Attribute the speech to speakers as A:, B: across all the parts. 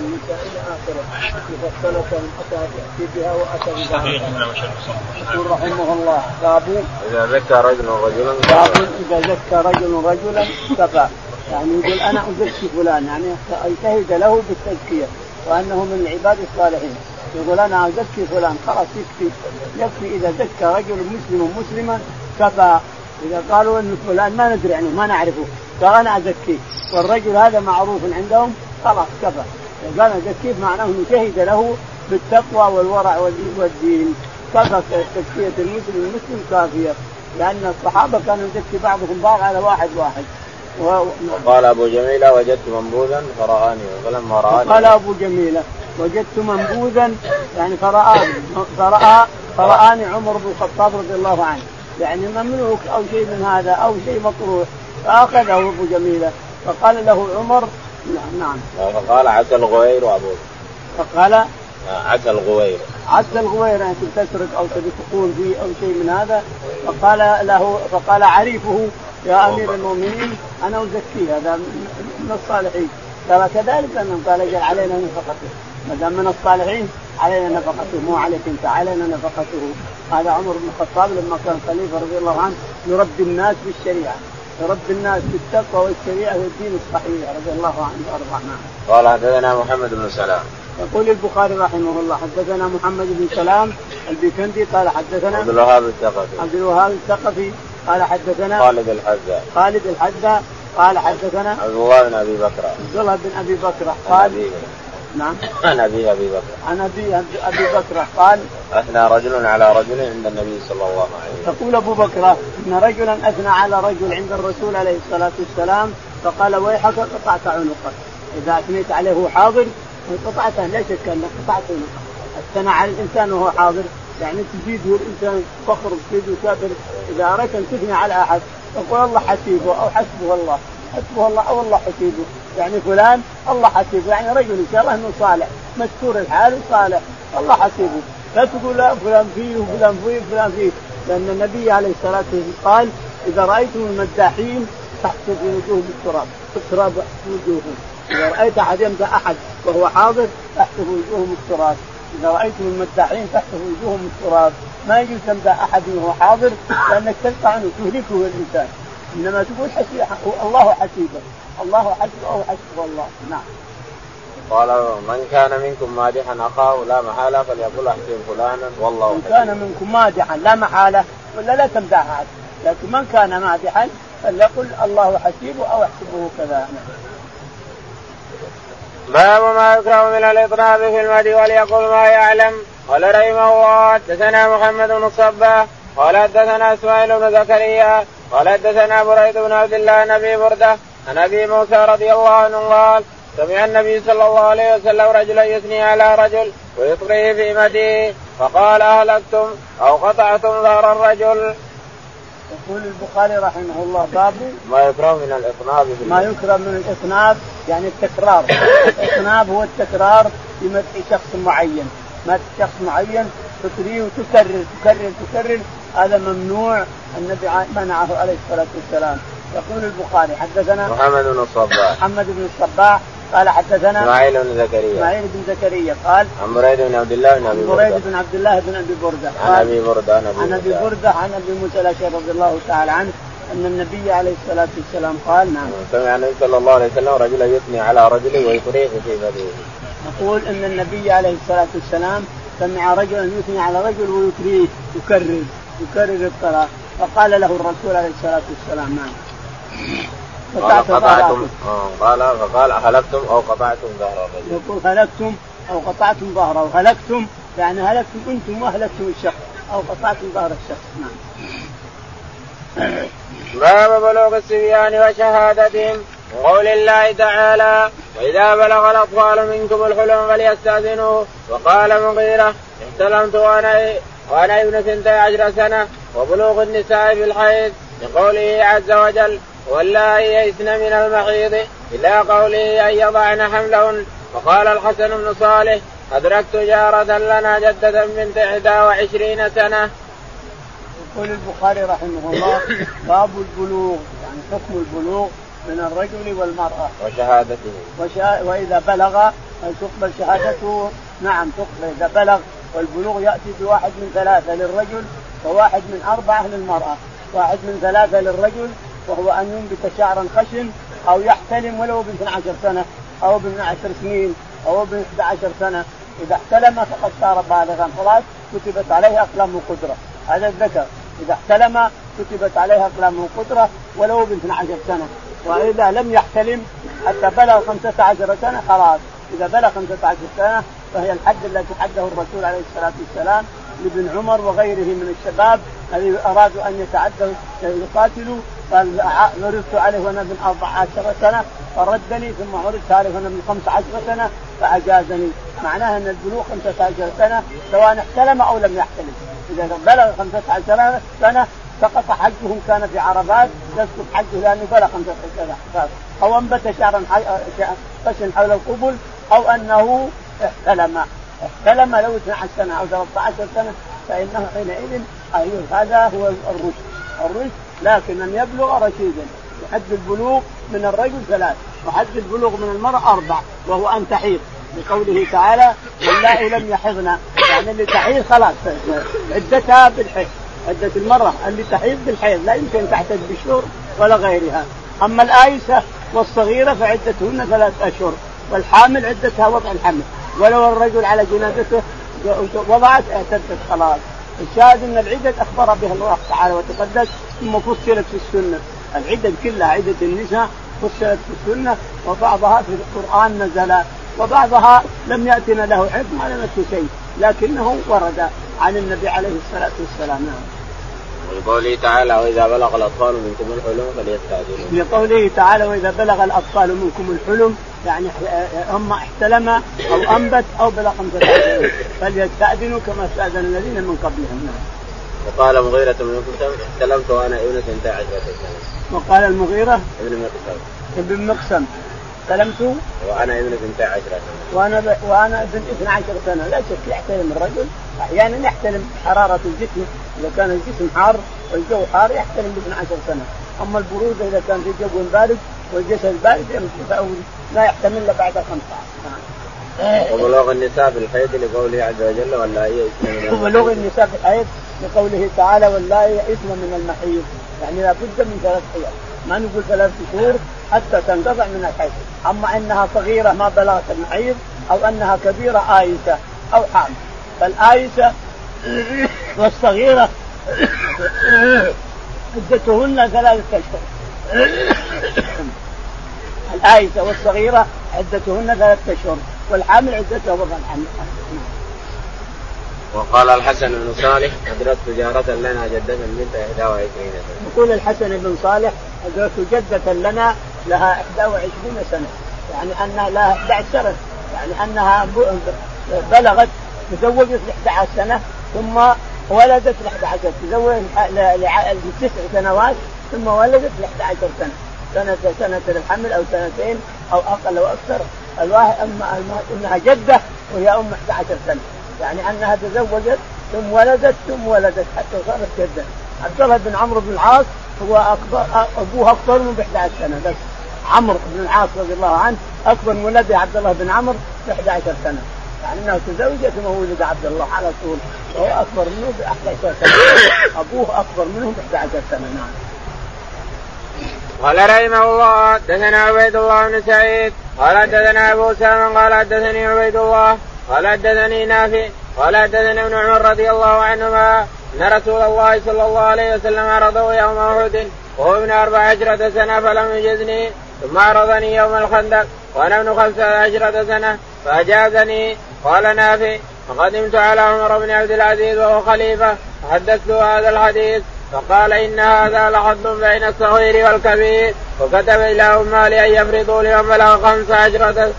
A: النساء إلى اخره مفصله اتى ياتي بها واتى بها يقول رحمه الله باب
B: إذا ذكى رجل رجلا
A: باب إذا زكى رجل رجلا كفى يعني يقول أنا أزكي فلان يعني شهد له بالتزكيه وأنه من العباد الصالحين. يقول أنا أزكي فلان خلاص يكفي يكفي إذا زكى رجل مسلم مسلما كفى إذا قالوا إن فلان ما ندري عنه ما نعرفه قال أنا أزكيه. والرجل هذا معروف عندهم خلاص كفى. قال ازكيه معناه إنه شهد له بالتقوى والورع والدين كفى تزكيه المسلم المسلم كافية. لأن الصحابة كانوا يزكي بعضهم بعض على واحد واحد.
B: وقال أبو جميلة وجدت منبوذا فرآني. فلما رآني؟
A: قال أبو جميلة وجدت منبوذا يعني فرآني فرآ فرآني عمر بن الخطاب رضي الله عنه. يعني مملوك أو شيء من هذا أو شيء مطروح فأخذه أبو جميلة. فقال له عمر نعم
B: فقال عسى الغوير وابوه.
A: فقال
B: عسى الغوير.
A: عسى الغوير يعني تسرق أو تبي تقول فيه أو شيء من هذا. فقال له فقال عريفه يا أمير المؤمنين أنا ازكيه هذا من الصالحين. قال كذلك انهم قال اجعل علينا نفقته. ما دام من الصالحين علينا نفقته. مو عليك أنت علينا نفقته. هذا عمر بن الخطاب لما كان خليفة رضي الله عنه يربي الناس بالشريعة. يربي الناس بالتقوى والشريعة والدين الصحيح. رضي الله عنه وارضاه.
B: قال حدثنا محمد بن سلام.
A: يقول البخاري رحمه الله حدثنا محمد بن سلام البيكندي قال حدثنا
B: عبد الوهاب الثقفي.
A: عبد الوهاب الثقفي قال حدثنا
B: خالد الحذاء.
A: خالد الحذاء قال حدثنا
B: عبد الله بن أبي بكر.
A: عبد الله بن أبي بكر قال نعم.
B: عن ابي أبي بكر.
A: عن ابي أبي بكر. قال
B: أثنى رجل على رجل عند النبي صلى الله عليه وسلم.
A: يقول أبو بكر إن رجلا أثنى على رجل عند الرسول عليه الصلاة والسلام فقال ويحك قطعت عنقك. إذا أثنيت عليه وهو حاضر قطعته لا شك أنك قطعت عنقه أثنى على الإنسان وهو حاضر يعني تزيد الإنسان فخر تزيد وكابر إذا أردت أن تثني على أحد تقول الله حسيبه أو حسبه الله. حسبه الله أو الله حسيبه. يعني فلان الله حسيبه. يعني رجل إن شاء الله إنه صالح. مستور الحال وصالح. الله حسيبه. لا تقول لا فلان فيه وفلان فيه وفلان فيه. لأن النبي عليه الصلاة والسلام قال إذا رأيتم المداحين تحسب وجوههم التراب. التراب وجوههم. إذا رأيت احد يمدح احد وهو حاضر تحسب وجوههم التراب. إذا رأيتم المداحين تحسب وجوههم التراب. ما يجوز تمدح أحد وهو حاضر لأنك تلقى عنه تهلكه الإنسان. إنما تقول حسيب الله حسيبه الله حسبه أو حسبه الله نعم.
B: قال من كان منكم مادحا أخاه لا محالة فليقول أحسن فلانا والله
A: من كان منكم مادحا لا محالة ولا لا تمدح احد لكن من كان مادحا فليقل الله حسيبه أو احسبه كذا.
B: باب ما يكره من الاطناب في المدي وليقول ما يعلم. قال رحمه الله حدثنا محمد بن الصباح قال حدثنا إسماعيل بن زكريا قال حدثنا بريد بن عبد الله نبي بردة عن أبي موسى رضي الله عنه قال سمع النبي صلى الله عليه وسلم رجلا يثني على رجل ويطريه في مديه فقال أهلكتم أو قطعتم ظهر الرجل.
A: يقول البخاري رحمه الله باب
B: ما يكره من الإطناب.
A: ما يكره من الإطناب يعني التكرار. الإطناب هو التكرار في مدح شخص معين. مدح شخص معين تطريه وتكرر تكرر تكرر هذا ممنوع النبي منعه عليه الصلاة والسلام. يقول البخاري حدثنا
B: محمد بن الصباح.
A: محمد بن الصباح. قال حدثنا
B: إسماعيل بن زكريا.
A: إسماعيل بن زكريا قال
B: عن بريد بن عبد الله بن أبي
A: بريد بن عبد الله بن أبي بردة.
B: عن أبي بردة عن
A: أبي عن أبي بردة. عن أبي موسى الأشعري رضي الله تعالى عنه أن النبي عليه الصلاة والسلام قال نعم.
B: سمع النبي صلى الله عليه وسلم رجلا يثني على رجل ويطريه في بديه
A: يقول أن النبي عليه الصلاة والسلام سمع رجلا يثني على رجل ويطريه يكرر. يكرر الطلاق فقال له الرسول عليه الصلاة والسلام نعم.
B: قال قطعتم. قال فقال هلكتم أو قطعتم ظهر الرجل
A: يقول هلكتم أو قطعتم ظهره هلكتم يعني هلكتم أنتم واهلكتم الشخص أو قطعتم ظهر الشخص. نعم.
B: باب بلوغ الصبيان وشهادتهم. وقول الله تعالى وإذا بلغ الأطفال منكم الحلم فليستاذنوا وقال مغيره احتلمت وأنا وأنا ابن ثنتي عشر سنة وبلوغ النساء في الحيض لقوله عز وجل واللائي يئسن من المحيض إلى قوله أن يضعن حملهن. وقال الحسن بن صالح أدركت جارة لنا جدة بنت 21 سنة.
A: يقول البخاري رحمه الله باب البلوغ يعني حكم البلوغ من الرجل والمرأة.
B: وشهادته.
A: وشا... وإذا بلغ تقبل شهادته؟ نعم تقبل. إذا بلغ والبلوغ يأتي بواحد من ثلاثة للرجل وواحد من أربعة للمرأة. واحد من ثلاثة للرجل وهو أن ينبت شعرا خشن أو يحتلم ولو ب 12 سنة أو ب 12 سنين أو ب 11 سنة. إذا احتلم فقد صار بالغا. خلاص كتبت عليه أقلام قدره هذا الذكر. إذا احتلم كتبت عليه أقلام قدره ولو ب 12 سنة. وإذا لم يحتلم حتى بلغ 15 سنة خلاص. إذا بلغ 15 سنة فهي الحد الذي حده الرسول عليه الصلاة والسلام لابن عمر وغيره من الشباب الذين أرادوا أن يتعدوا يقاتلوا. قال عليه وأنا ابن 14 سنة فردني ثم عرضت عليه وأنا ابن 15 سنة فأجازني. معناها أن البلوغ 15 سنة سواء احتلم أو لم يحتلم. إذا بلغ 15 سنة سقط حجه كان في عرفات يسقط حجه لأنه بلغ 15 سنة. أو أنبت شعرا خشن حول القبل أو أنه احتلم احتلم لو 12 سنة أو 13 سنة فإنه حينئذ أيوه هذا هو الرشد. الرشد لكن أن يبلغ رشيدا. حد البلوغ من الرجل ثلاث وحد البلوغ من المرأة أربع وهو أن تحيض. لقوله تعالى واللائي لم يحضن. يعني اللي تحيض خلاص عدتها بالحيض. عدة المرأة اللي تحيض بالحيض لا يمكن تعتد بشهور ولا غيرها. أما الآيسة والصغيرة فعدتهن ثلاث أشهر والحامل عدتها وضع الحمل. ولو الرجل على جنازته وضعت اعتدت خلاص. الشاهد أن العدد أخبر بها الله تعالى وتقدس ثم فصلت في السنة. العدد كلها عدة النساء فصلت في السنة وبعضها في القرآن نزل وبعضها لم ياتنا له حكم على نفس شيء لكنه ورد عن النبي عليه الصلاة والسلام. نعم.
B: ولقوله تعالى وإذا بلغ الأطفال منكم الحلم فليستأذنوا.
A: لقوله تعالى وإذا بلغ الأطفال منكم الحلم يعني هم احتلم أو أنبت أو بلغ خمسه فليستأذنوا كما استأذن الذين من قبلهم نعم.
B: وقال مغيرة بن مقسم احتلمت وأنا ابن 12 سنه.
A: وقال المغيرة
B: ابن مقسم
A: ابن مقسم استلمت.
B: وأنا ابن 12 سنة.
A: وأنا ب... وأنا ابن 12 سنة. لا شك يحتلم الرجل. أحيانا يحتلم حرارة الجسم. إذا كان الجسم حار والجو حار يحتلم ب 12 سنة. أما البروده إذا كان في جو بارد والجسد بارد لا يحتمل إلا بعد 15
B: وبلوغ النساء بالحيض لقوله عز وجل واللائي
A: يئسن وبلوغ النساء بالحيض لقوله تعالى واللائي يئسن من المحيض. يعني لابد من ثلاث حيض. ما نقول ثلاث شهور حتى تنقطع من الحيض. أما إنها صغيرة ما بلغت المحيض أو إنها كبيرة آيسة أو حامل. فالآيسة والصغيرة عدتهن ثلاثة أشهر. الآيسة والصغيرة عدتهن ثلاثة أشهر والحامل عدتها وضع الحمل
B: وقال الحسن بن صالح أدركت جارة لنا جدة بنت 21 سنة.
A: يقول الحسن بن صالح أدركت جدة لنا لها 21 سنة. يعني أنها لها 11 سنة يعني أنها بلغت تزوجت ل 11 سنة ثم ولدت ل 11 تزوجت لتسع سنوات ثم ولدت ل 11 سنة. سنة سنة الحمل أو سنتين أو أقل أو أكثر. الواحد أما أنها جدة وهي أم 11 سنة. يعني أنها تزوجت ثم ولدت ثم ولدت حتى صارت جدا عبد الله بن عمرو بن العاص هو اكبر أبوه أكبر من ب 11 سنة بس عمرو بن العاص رضي الله عنه أكبر من ولده عبد الله بن عمرو ب 11 سنة. يعني انه تزوجت ثم ولد عبد الله على طول وهو أكبر منه ب 11 سنة. أبوه أكبر منه ب 11 سنة نعم.
B: قال رحمه الله حدثنا عبيد الله بن سعيد. قال حدثنا أبو اسامه قال حدثني عبيد الله. قال حدثني نافع. قال حدثني ابن عمر رضي الله عنهما أن رسول الله صلى الله عليه وسلم عرضه يوم أحد وهو ابن أربع عشرة سنة فلم يجزني ثم عرضني يوم الخندق وأنا ابن خمسة عشرة سنة فأجازني. قال نافع فقدمت على عمر بن عبد العزيز وهو خليفة فحدثته هذا الحديث فقال إن هذا لحد بين الصغير والكبير. وكتب إلى امه أن يفرضوا لمن بلغ خمس عشرة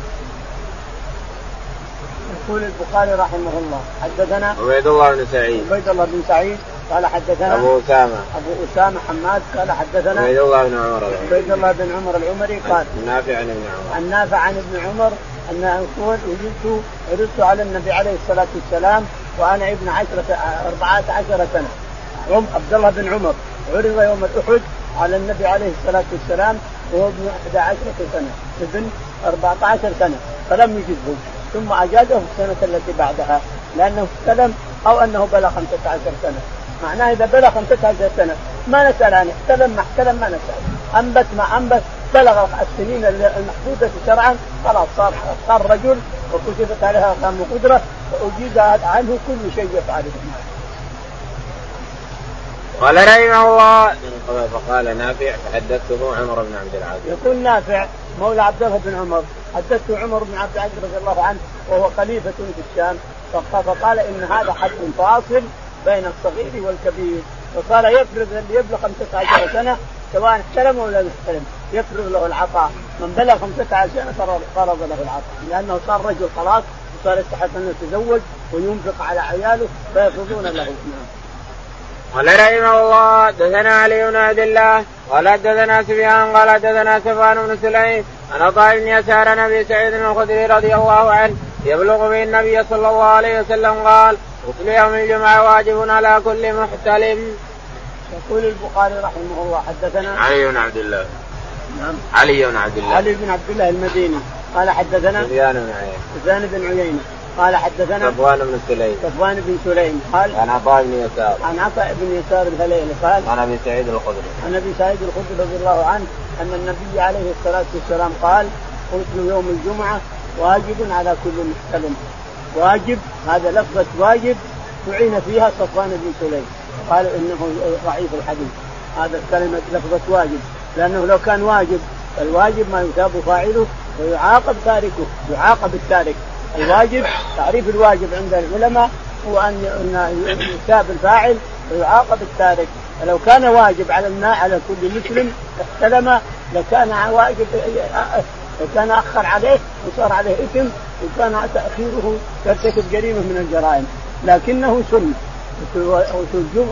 A: يقول البخاري رحمه الله حدثنا
B: عبيد الله بن سعيد.
A: عبيد الله بن سعيد قال حدثنا
B: أبو أسامة.
A: أبو أسامة حماد قال حدثنا
B: عبيد الله بن عمر
A: عبيد الله بن عمر العمري قال
B: نافع عن ابن عمر.
A: عن نافع عن ابن عمر أن يقول وجدت عرضت على النبي عليه الصلاة والسلام وأنا ابن عشرة أربعة عشر سنة. عم عبد الله بن عمر. عرض يوم الأحد على النبي عليه الصلاة والسلام وهو ابن 11 سنة ابن 14 سنة. فلم يجزه ثم اجازه السنة التي بعدها لأنه استلم أو أنه بلغ 15 سنة. معناه إذا بلغ 15 سنة ما نسأل عنه احتلم ما احتلم ما نسأل. أنبت ما أنبت بلغ السنين المحدودة شرعا خلاص صار صار رجل وكتبت عليها اقام قدره وأجيز عنه كل شيء يفعله.
B: قال رحمه الله. فقال نافع فحدثته عمر بن عبد العزيز.
A: يقول نافع مولى عبد الله بن عمر حدثته عمر بن عبد العزيز رضي الله عنه وهو خليفة في الشام فقال إن هذا حد فاصل بين الصغير والكبير. وقال يفرض اللي يبلغ 15 سنة سواء احترم ولا لم يحترم يفرض له العطاء. من بلغ 15 سنه فرض له العطاء. لأنه صار رجل خلاص وصار يستحق انه يتزوج وينفق على عياله فيفرضون له. نعم.
B: قال رحمه الله دثنا علي بن عبد الله قال حدثنا سفيان قال حدثنا سفيان بن سليم عن عطاء بن يسار نبي سعيد الخدري رضي الله عنه يبلغ به النبي صلى الله عليه وسلم قال غسل يوم الجمعة واجب على كل محتلم.
A: يقول البخاري رحمه الله حدثنا
B: علي بن عبد الله.
A: نعم.
B: علي بن عبد الله.
A: علي بن عبد الله المديني. قال حدثنا
B: سفيان بن عيينة.
A: سفيان بن عيينة. قال حدثنا
B: صفوان بن سليم.
A: صفوان بن سليم قال
B: عن عطاء بن يسار.
A: عن عطاء بن يسار الهليلي قال
B: عن أبي سعيد الخدري.
A: عن أبي سعيد الخدري رضي الله عنه أن النبي عليه الصلاة والسلام قال غسل يوم الجمعة واجب على كل محتلم واجب هذا لفظة واجب تعين فيها صفوان بن سليم. قال إنه ضعيف الحديث. هذا كلمة لفظة واجب. لأنه لو كان واجب الواجب ما يثاب فاعله ويعاقب تاركه يعاقب التارك. الواجب تعريف الواجب عند العلماء هو أن يثاب الفاعل ويعاقب التارك. فلو كان واجب على الماء على كل مسلم احتلم لكان واجب لكان أخر عليه وصار عليه إثم وكان تأخيره يرتكب جريمة من الجرائم. لكنه سنة.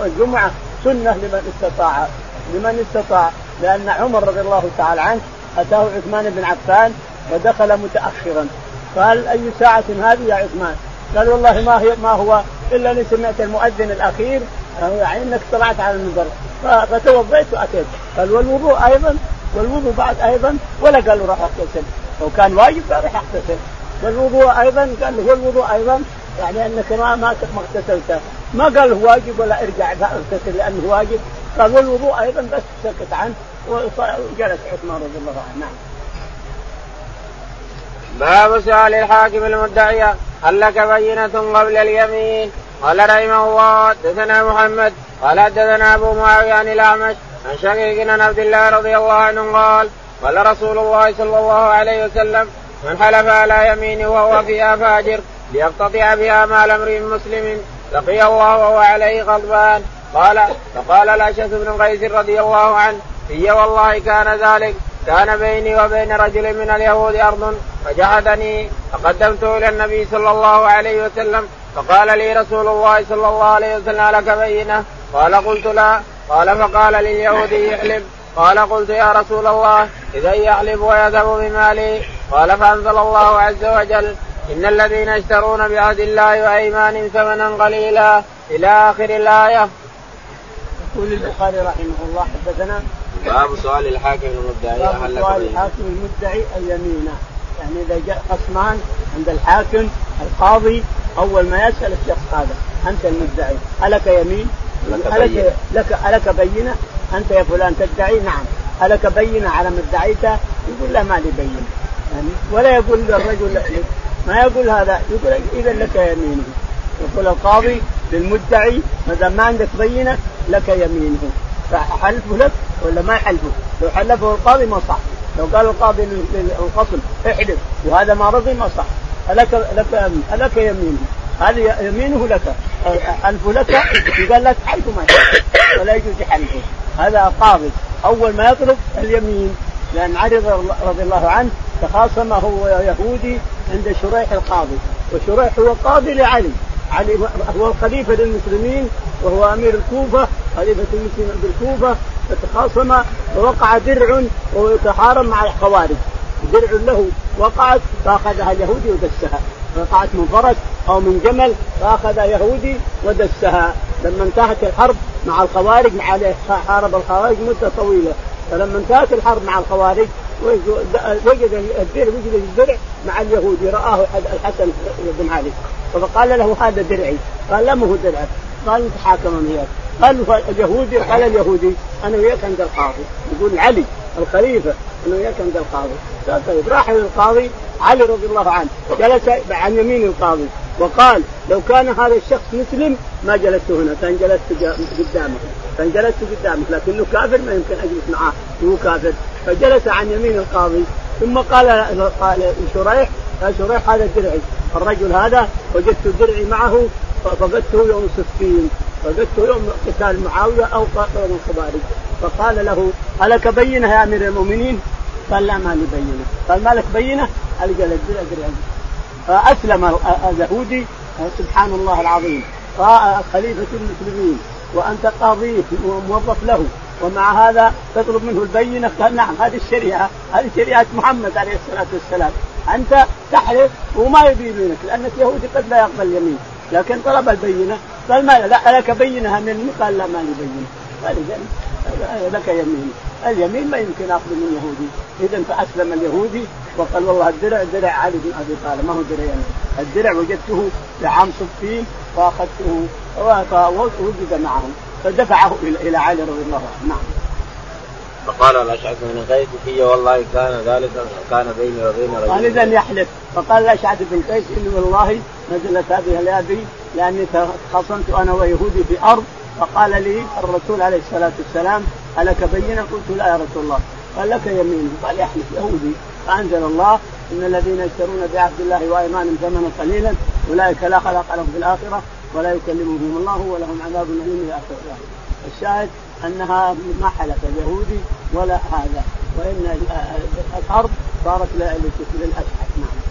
A: الجمعه سنة لمن استطاع. لمن استطاع. لأن عمر رضي الله تعالى عنه أتاه عثمان بن عفان ودخل متاخرا. قال أي ساعة هذه يا عثمان؟ قال والله ما هي ما هو إلا أني سمعت المؤذن الأخير يعني إنك طلعت على المنبر فتوضيت وأتيت. قال والوضوء أيضا والوضوء بعد أيضا ولا قال له راح اغتسل لو كان واجب قال راح اغتسل والوضوء أيضا قال له والوضوء أيضا يعني إنك ما ما اغتسلت ما قال له واجب ولا ارجع اغتسل لأنه واجب. قال والوضوء أيضا بس سكت عنه. وجلس عثمان رضي الله عنه. نعم.
B: باب سؤال الحاكم المدعية هل لك بينة قبل اليمين؟ قال رحمه الله حدثنا محمد قال حدثنا أبو معاوية عن الأعمش عن شقيق عن عبد الله رضي الله عنه قال قال رسول الله صلى الله عليه وسلم من حلف على يمينه وهو فيها فاجر ليقتطع بها مال امرئ مسلم لقي الله وهو عليه غضبان قال فقال الاشعث بن قيس رضي الله عنه هي والله كان ذلك كان بيني وبين رجل من اليهود أرض فجحدني فقدمته إلى النبي صلى الله عليه وسلم فقال لي رسول الله صلى الله عليه وسلم لك بينة؟ قال قلت لا. قال فقال لليهودي احلب قال قلت يا رسول الله إذا يحلب ويذهب بمالي. قال فأنزل الله عز وجل إن الذين يشترون بعهد الله وأيمانهم ثمنا قليلا إلى آخر الآية.
A: يقول البخاري رحمه الله حدثنا
B: باب سؤال الحاكم المدعي
A: باب سؤال الحاكم المدعي اليمين يعني إذا جاء خصمان عند الحاكم القاضي أول ما يسأل الشخص هذا أنت المدعي ألك يمين؟ ألك لك ألك بينة؟ أنت يا فلان تدعي؟ نعم ألك بينة على ما ادعيته؟ يقول لا ما لي بينة يعني ولا يقول للرجل ما يقول هذا يقول إذا لك يمينه يقول القاضي للمدعي ما دام ما عندك بينة لك يمينه فحلفه لك ولا ما يحلفه؟ لو حلفه القاضي ما صح. لو قال القاضي للخصم احلف وهذا ما رضي ما صح. ألك لك ألك يمينه هذه يمينه لك. حلفه لك يقال لا تحلفه ما ولا يجوز حلفه. هذا قاضي. أول ما يطلب اليمين. لأن علي رضي الله عنه تخاصم هو يهودي عند شريح القاضي. وشريح هو قاضي لعلي. علي هو الخليفة للمسلمين وهو أمير الكوفة خليفه المسلمين بالكوفة فتخاصم ووقع درع ويتحارب مع الخوارج. درع له وقعت فأخذها اليهودي ودسها. وقعت من فرس أو من جمل فأخذ يهودي ودسها. لما انتهت الحرب مع الخوارج مع حارب الخوارج مدة طويلة. فلما انتهت الحرب مع الخوارج وجد الدرع وجد الدرع مع اليهودي رآه الحسن بن علي. فقال له هذا درعي. قال لا هو درعك. قال نتحاكم وياك. قال اليهودي؟ قال اليهودي. أنا وياك عند القاضي. يقول علي الخليفة. أنا وياك عند القاضي. طيب. راح للقاضي علي رضي الله عنه. جلس عن يمين القاضي وقال لو كان هذا الشخص مسلم ما جلست هنا. كان جلست قدامه. كان جلست قدامك لكنه كافر ما يمكن اجلس معاه هو كافر. فجلس عن يمين القاضي. ثم قال قال شريح يا شريح هذا درعي. الرجل هذا وجدت درعي معه فقدته يوم صفين فقدته يوم قتال معاوية أو يوم الخوارج. فقال له ألك بينة يا أمير المؤمنين؟ قال لا ما لي بينة. قال ما لك بينة؟ قال درعي فأسلم اليهودي سبحان الله العظيم. خليفه المسلمين وأنت قاضيه وموظف له ومع هذا تطلب منه البينة؟ قال نعم هذه الشريعة هذه شريعة محمد عليه الصلاة والسلام. أنت تحلف وما يبي يمينك لأنك يهودي قد لا يقبل اليمين. لكن طلب البينة. قال ما لا لك بينها مني قال لا ما لي بينة. قال لك يمين. اليمين ما يمكن أخذ من يهودي. اذا فأسلم اليهودي وقال والله الدرع درع علي بن أبي طالب. ما هو درع يعني. الدرع وجدته في عام صفين فاخذته ووجد معهم. فدفعه إلى علي رضي الله عنه. نعم.
B: فقال الاشعث بن قيس في والله كان ذلك كان بيني وبين رجل.
A: قال اذا يحلف. فقال الاشعث بن قيس إني والله نزلت هذه الآية لأني خصمت أنا ويهودي في أرض. فقال لي الرسول عليه الصلاة والسلام ألك بينة؟ قلت لا يا رسول الله. قال لك يمين. قال يحلف يهودي. فأنزل الله إن الذين يشترون بعهد الله وإيمانهم ثمنا قليلا أولئك لا خلاق لهم في الآخرة ولا يكلمهم الله ولهم عذاب أليم إلى اخره الشاهد أنها ما حلف اليهودي ولا هذا وإن الأرض صارت للاشحاث نعم.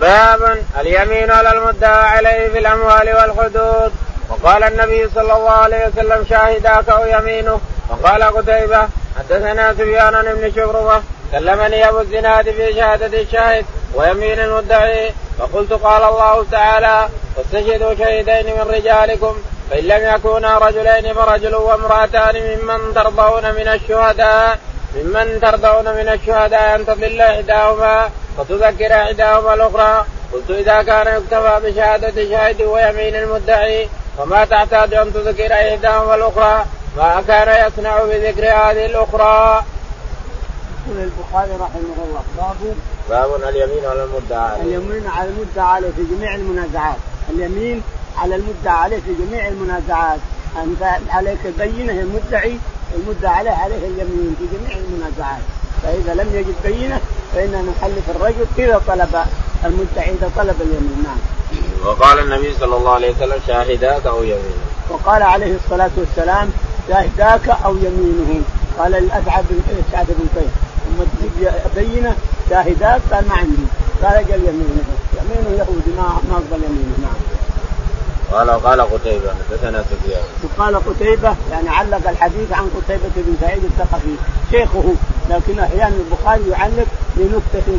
B: باب اليمين على المدعى عليه في الأموال والحدود. وقال النبي صلى الله عليه وسلم شاهداك أو يمينه وقال قتيبة حدثنا سفيان بن شبرمة كلمني أبو الزناد في شهادة الشاهد ويمين المدعي. فقلت قال الله تعالى واستشهدوا شهيدين من رجالكم فإن لم يكونا رجلين فرجل وامرأتان ممن ترضون من الشهداء ممن ترضون من الشهداء أن تضل إحداهما وتذكر إحداهما الأخرى قلت إذا كان يكتفى بشهادة شاهد ويمين المدعي وما تحتاج أن تذكر إحداهما الأخرى ما كان يصنع بذكر هذه الأخرى.
A: يقول البخاري رحمه الله باب
B: باب اليمين على المدعى.
A: اليمين على المدعى في جميع المنازعات، اليمين على المدعى عليه في جميع المنازعات، أنت عليك البينة المدعي المدعى عليه عليه اليمين في جميع المنازعات، فإذا لم يجد بينة فإننا نحلف الرجل إذا طلب المدعي إذا طلب اليمين، نعم.
B: وقال النبي صلى الله عليه وسلم شاهداك أو يمين.
A: وقال عليه الصلاة والسلام شاهداك أو يمينه. قال الأسعد بن سعد بن قيس ثم تجيب بينة شاهداك قال ما عندي. قال أجل يمينه. يمينه يهودي ما ما اقبل يمينه نعم.
B: قال قال قتيبة حدثنا سفيان.
A: وقال قتيبة يعني علق الحديث عن قتيبة بن سعيد الثقفي شيخه لكن أحيانا البخاري يعلق لنكتة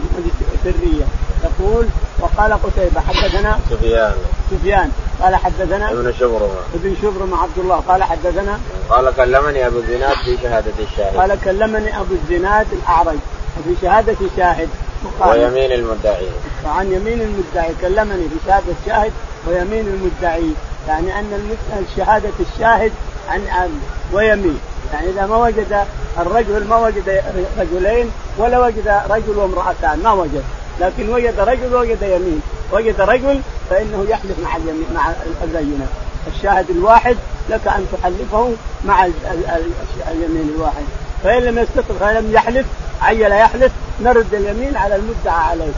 A: سرية. يقول وقال قتيبة حدثنا
B: سفيان.
A: سفيان قال حدثنا
B: ابن شبرمة.
A: ابن شبرمة عبد الله قال حدثنا
B: قال كلمني أبو الزناد في شهادة الشاهد.
A: قال كلمني أبو الزناد الأعرج في شهادة الشاهد.
B: ويمين المدعي.
A: وعن يمين المدعي كلمني في شهادة الشاهد ويمين المدعي يعني أن شهادة الشاهد عن ويمين. يعني إذا ما وجد الرجل ما وجد رجلين ولا وجد رجل وامرأتان ما وجد. لكن وجد رجل وجد يمين. وجد رجل فإنه يحلف مع اليمين مع البينه الشاهد الواحد لك أن تحلفه مع اليمين الواحد. فإن لم يستطع فلم يحلف عيل يحلف نرد اليمين على المدعى عليه.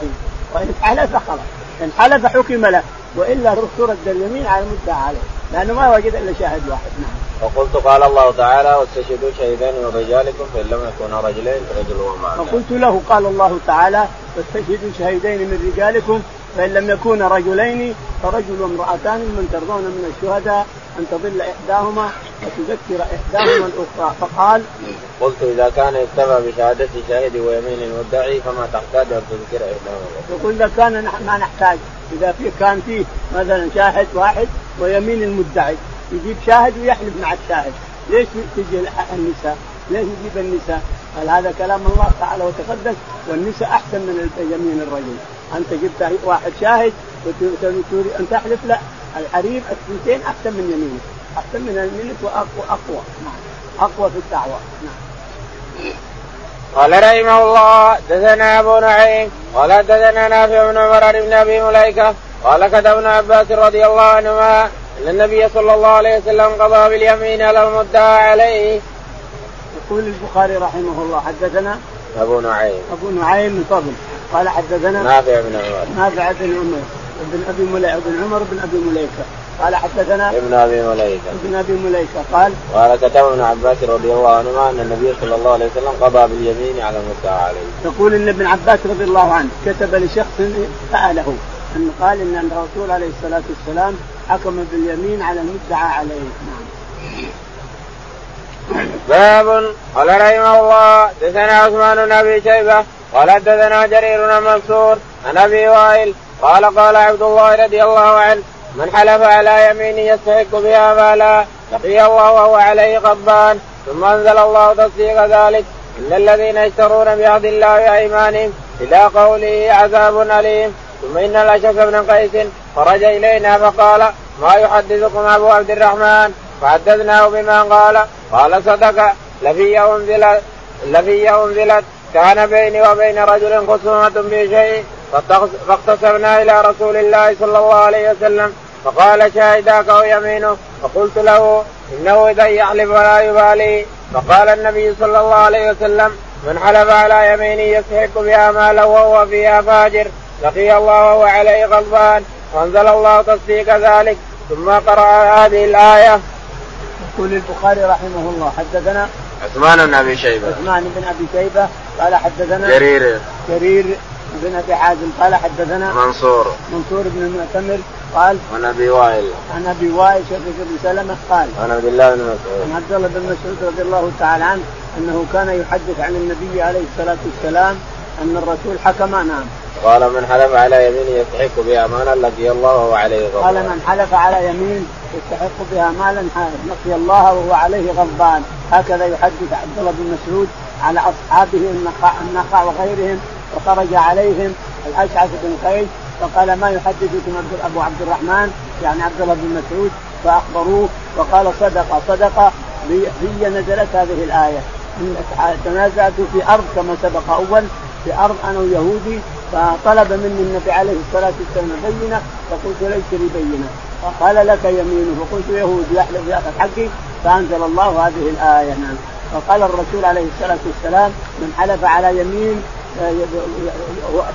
A: وإن حلف خلاص. إن حلف حكم له. وإلا ترد اليمين على المدعى عليه. لأنه ما وجد إلا شاهد واحد نعم.
B: وقلت قال الله تعالى واستشهدوا شهيدين من رجالكم فإن لم يكونا رجلين فرجل ومعنا.
A: فقلت له قال الله تعالى واستشهدوا شهيدين من رجالكم فإن لم يكونا رجلين فرجل وامرأتان من ترضون من الشهداء أن تضل إحداهما وتذكر إحداهما الأخرى. فقال
B: قلت إذا كان يكتفى بشهادة شاهد ويمين المدعي فما تحتاج أن تذكر إحداهما.
A: يقول إذا كان ما نحتاج. إذا في كان فيه مثلا شاهد واحد ويمين المدعي. يجيب شاهد ويحلف مع الشاهد. ليش تجي النساء؟ ليش يجيب النساء؟ قال هذا كلام الله تعالى وتقدس والنساء أحسن من يمين الرجل. أنت جبت واحد شاهد وتريد ان تحلف لا. الحريم الثنتين أحسن من يمينك أحسن من يمينك واقوى اقوى نعم. أقوى في الدعوة. نعم.
B: قال رحمه الله دثنا أبو نعيم قال دثنا نافع بن عمر بن أبي مليكة قال كتبنا عباس رضي الله عنهما أن النبي صلى الله عليه وسلم قضى باليمين على المدعى عليه.
A: يقول البخاري رحمه الله حدثنا
B: أبو نعيم.
A: أبو نعيم من فضل. قال حدثنا
B: نافع بن عمر.
A: نافع بن عمر بن أبي مليكة بن عمر بن أبي مليكة. قال حدثنا
B: ابن أبي مليكة.
A: ابن أبي مليكة. قال
B: قال كتب ابن عباس رضي الله عنهما أن النبي صلى الله عليه وسلم قضى باليمين على المدعى عليه.
A: يقول إن ابن عباس رضي الله عنه كتب لشخص فعله أن قال إن الرسول عليه الصلاة والسلام حكم باليمين على المدعى عليه نعم.
B: باب قال رحمه الله دثنا عثمان بن أبي شيبة قال دثنا جرير بن منصور عن أبي وائل قال قال عبد الله رضي الله عنه من حلف على يمين يستحق بها مالا لقي الله وهو عليه غضبان ثم أنزل الله تصديق ذلك إن الذين يشترون بعهد الله أيمانهم إلى قوله عذاب أليم ثم إن الاشعث بن قيس خرج إلينا فقال ما يحدثكم أبو عبد الرحمن؟ فحدثناه بما قال. قال صدق. لفي انزلت لفي أنزلت. كان بيني وبين رجل خصومة في شيء فاختصرنا إلى رسول الله صلى الله عليه وسلم. فقال شاهداك أو يمينه؟ فقلت له إنه إذا يحلف ولا يبالي. فقال النبي صلى الله عليه وسلم من حلف على يمين يستحق بها مالا وهو فيها فاجر. لقي الله وهو عليه غضبان. وأنزل الله تصديق ذلك. ثم قرأ هذه الآية.
A: يقول البخاري رحمه الله حدثنا
B: عثمان بن أبي شيبة.
A: عثمان بن أبي شيبة قال حدثنا
B: جرير.
A: جرير بن أبي حازم قال حدثنا
B: منصور.
A: منصور بن المعتمر قال
B: عن أبي وائل.
A: عن أبي وائل شقيق بن سلمة قال
B: عن عبد الله بن مسعود.
A: عن عبد الله بن مسعود رضي الله تعالى عنه أنه كان يحدث عن النبي عليه الصلاة والسلام أن الرسول حكم نعم.
B: قال من حلف على يمين يستحق بها مالا لقي الله وهو عليه غضبان.
A: قال من حلف على يمين يستحق بها مالا لقي الله وهو عليه غضبان. هكذا يحدث عبد الله بن مسعود على اصحابه النخاع, وغيرهم وخرج عليهم الأشعث بن قيس فقال ما يحدثكم أبو عبد الرحمن؟ يعني عبد الله بن مسعود فأخبروه وقال صدق صدق في نزلت هذه الآية. تنازعت في أرض كما سبق أول في أرض أنا ويهودي فطلب مني النبي عليه الصلاة والسلام بينة فقلت ليس لي بينة. فقال لك يمينه. فقلت يهودي يحلف ياخذ حقي فأنزل الله هذه الآية. نعم. فقال الرسول عليه الصلاة والسلام من حلف على يمين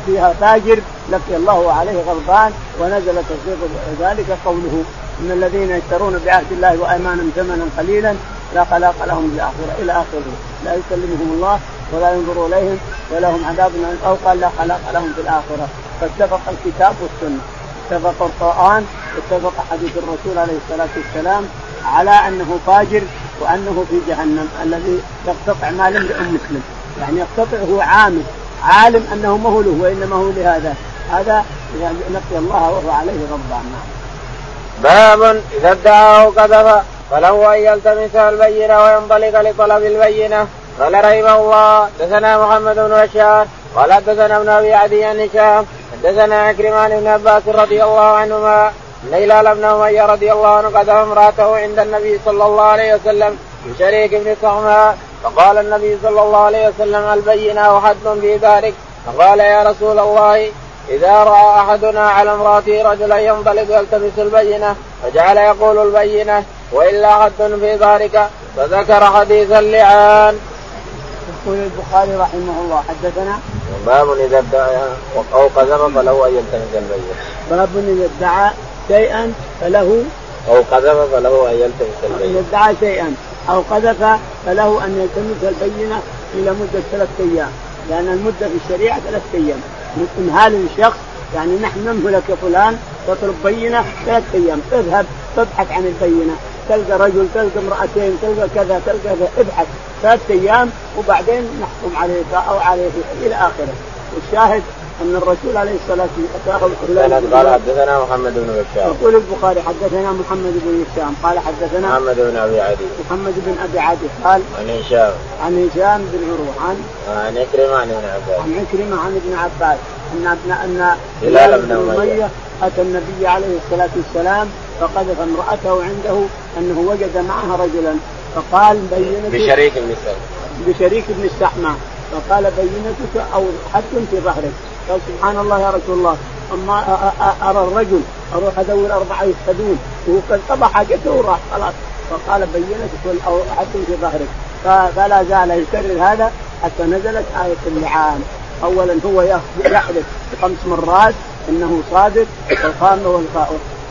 A: فيها فاجر لقي الله عليه غضبان ونزل تصديق ذلك قوله. إن الذين يشترون بعهد الله وأيمانهم ثمنا قليلا لا خلاق لهم في الآخرة إلى آخره. لا يكلمهم الله ولا ينظر إليهم ولهم عذاب أو قال لا خلاق لهم في الآخرة. فاتفق الكتاب والسنة. اتفق القرآن واتفق حديث الرسول عليه الصلاة والسلام على أنه فاجر وأنه في جهنم الذي يقتطع مال امرئ مسلم. يعني يقتطعه عامل عالم أنه ما هو له وإنما هو لهذا. هذا يعني نقي الله وهو عليه غضبان.
B: باب إذا ادعاه كذب فله أن يلتمس البينة وينطلق لطلب البينة. قال رحمه الله دثنا محمد بن بشار قال دثنا ابن أبي عدي عن هشام حدثنا عكرمان بن عباس رضي الله عنهما هلال بن أمية رضي الله عنه قدم امرأته عند النبي صلى الله عليه وسلم من شريك بن صهماء فقال النبي صلى الله عليه وسلم البينة وحد في ذلك فقال يا رسول الله إذا رأى أحدنا على امرأته رجلا ينطلق يلتمس البينة فجعل يقول البينة وإلا حد في ذلك فذكر حديث اللعان.
A: يقول البخاري رحمه الله حدثنا؟
B: باب إذا ادعى أو قذف فله أن يلتمس البينة.
A: باب إذا ادعى شيئا فله
B: أو قذف فله أن يلتمس البينة.
A: إذا ادعى شيئا. أو قذف فله أن يلتمس البينة إلى مدة ثلاثة أيام. لأن المدة في الشريعة ثلاثة أيام. من إمهال الشخص يعني نحن نمهلك يا فلان تطلب بينة ثلاثة أيام. اذهب تبحث عن البينة. تلقى رجل تلقى امرأتين تلقى كذا تلقى كذا ابحث ثلاثة أيام وبعدين نحكم عليك أو عليه إلى آخره. والشاهد أن الرسول عليه الصلاة
B: والسلام قال حدثنا محمد بن بشار
A: يقول البخاري حدثنا محمد بن هشام قال حدثنا
B: محمد بن أبي عدي.
A: محمد بن أبي عدي قال
B: عن هشام.
A: عن هشام بن عروة عن
B: عن عكرمه عن ابن عباس.
A: عن عكرمه عن ابن عباس أن ابن أن
B: هلال بن أمية.
A: أتى النبي عليه الصلاة والسلام فقذف امرأته عنده أنه وجد معها رجلا. فقال بينت
B: بشريك بن
A: بشريك بن السحمة فقال بينتك أو حد في ظهرك. قال سبحان الله يا رسول الله. أما أرى الرجل أروح أدور أربعة يشهدون وهو قد قضى حاجته وراح خلاص. فقال بينتك أو حد في ظهرك. فلا زال يكرر هذا حتى نزلت آية اللعان. أولا هو يحلف خمس مرات أنه صادق.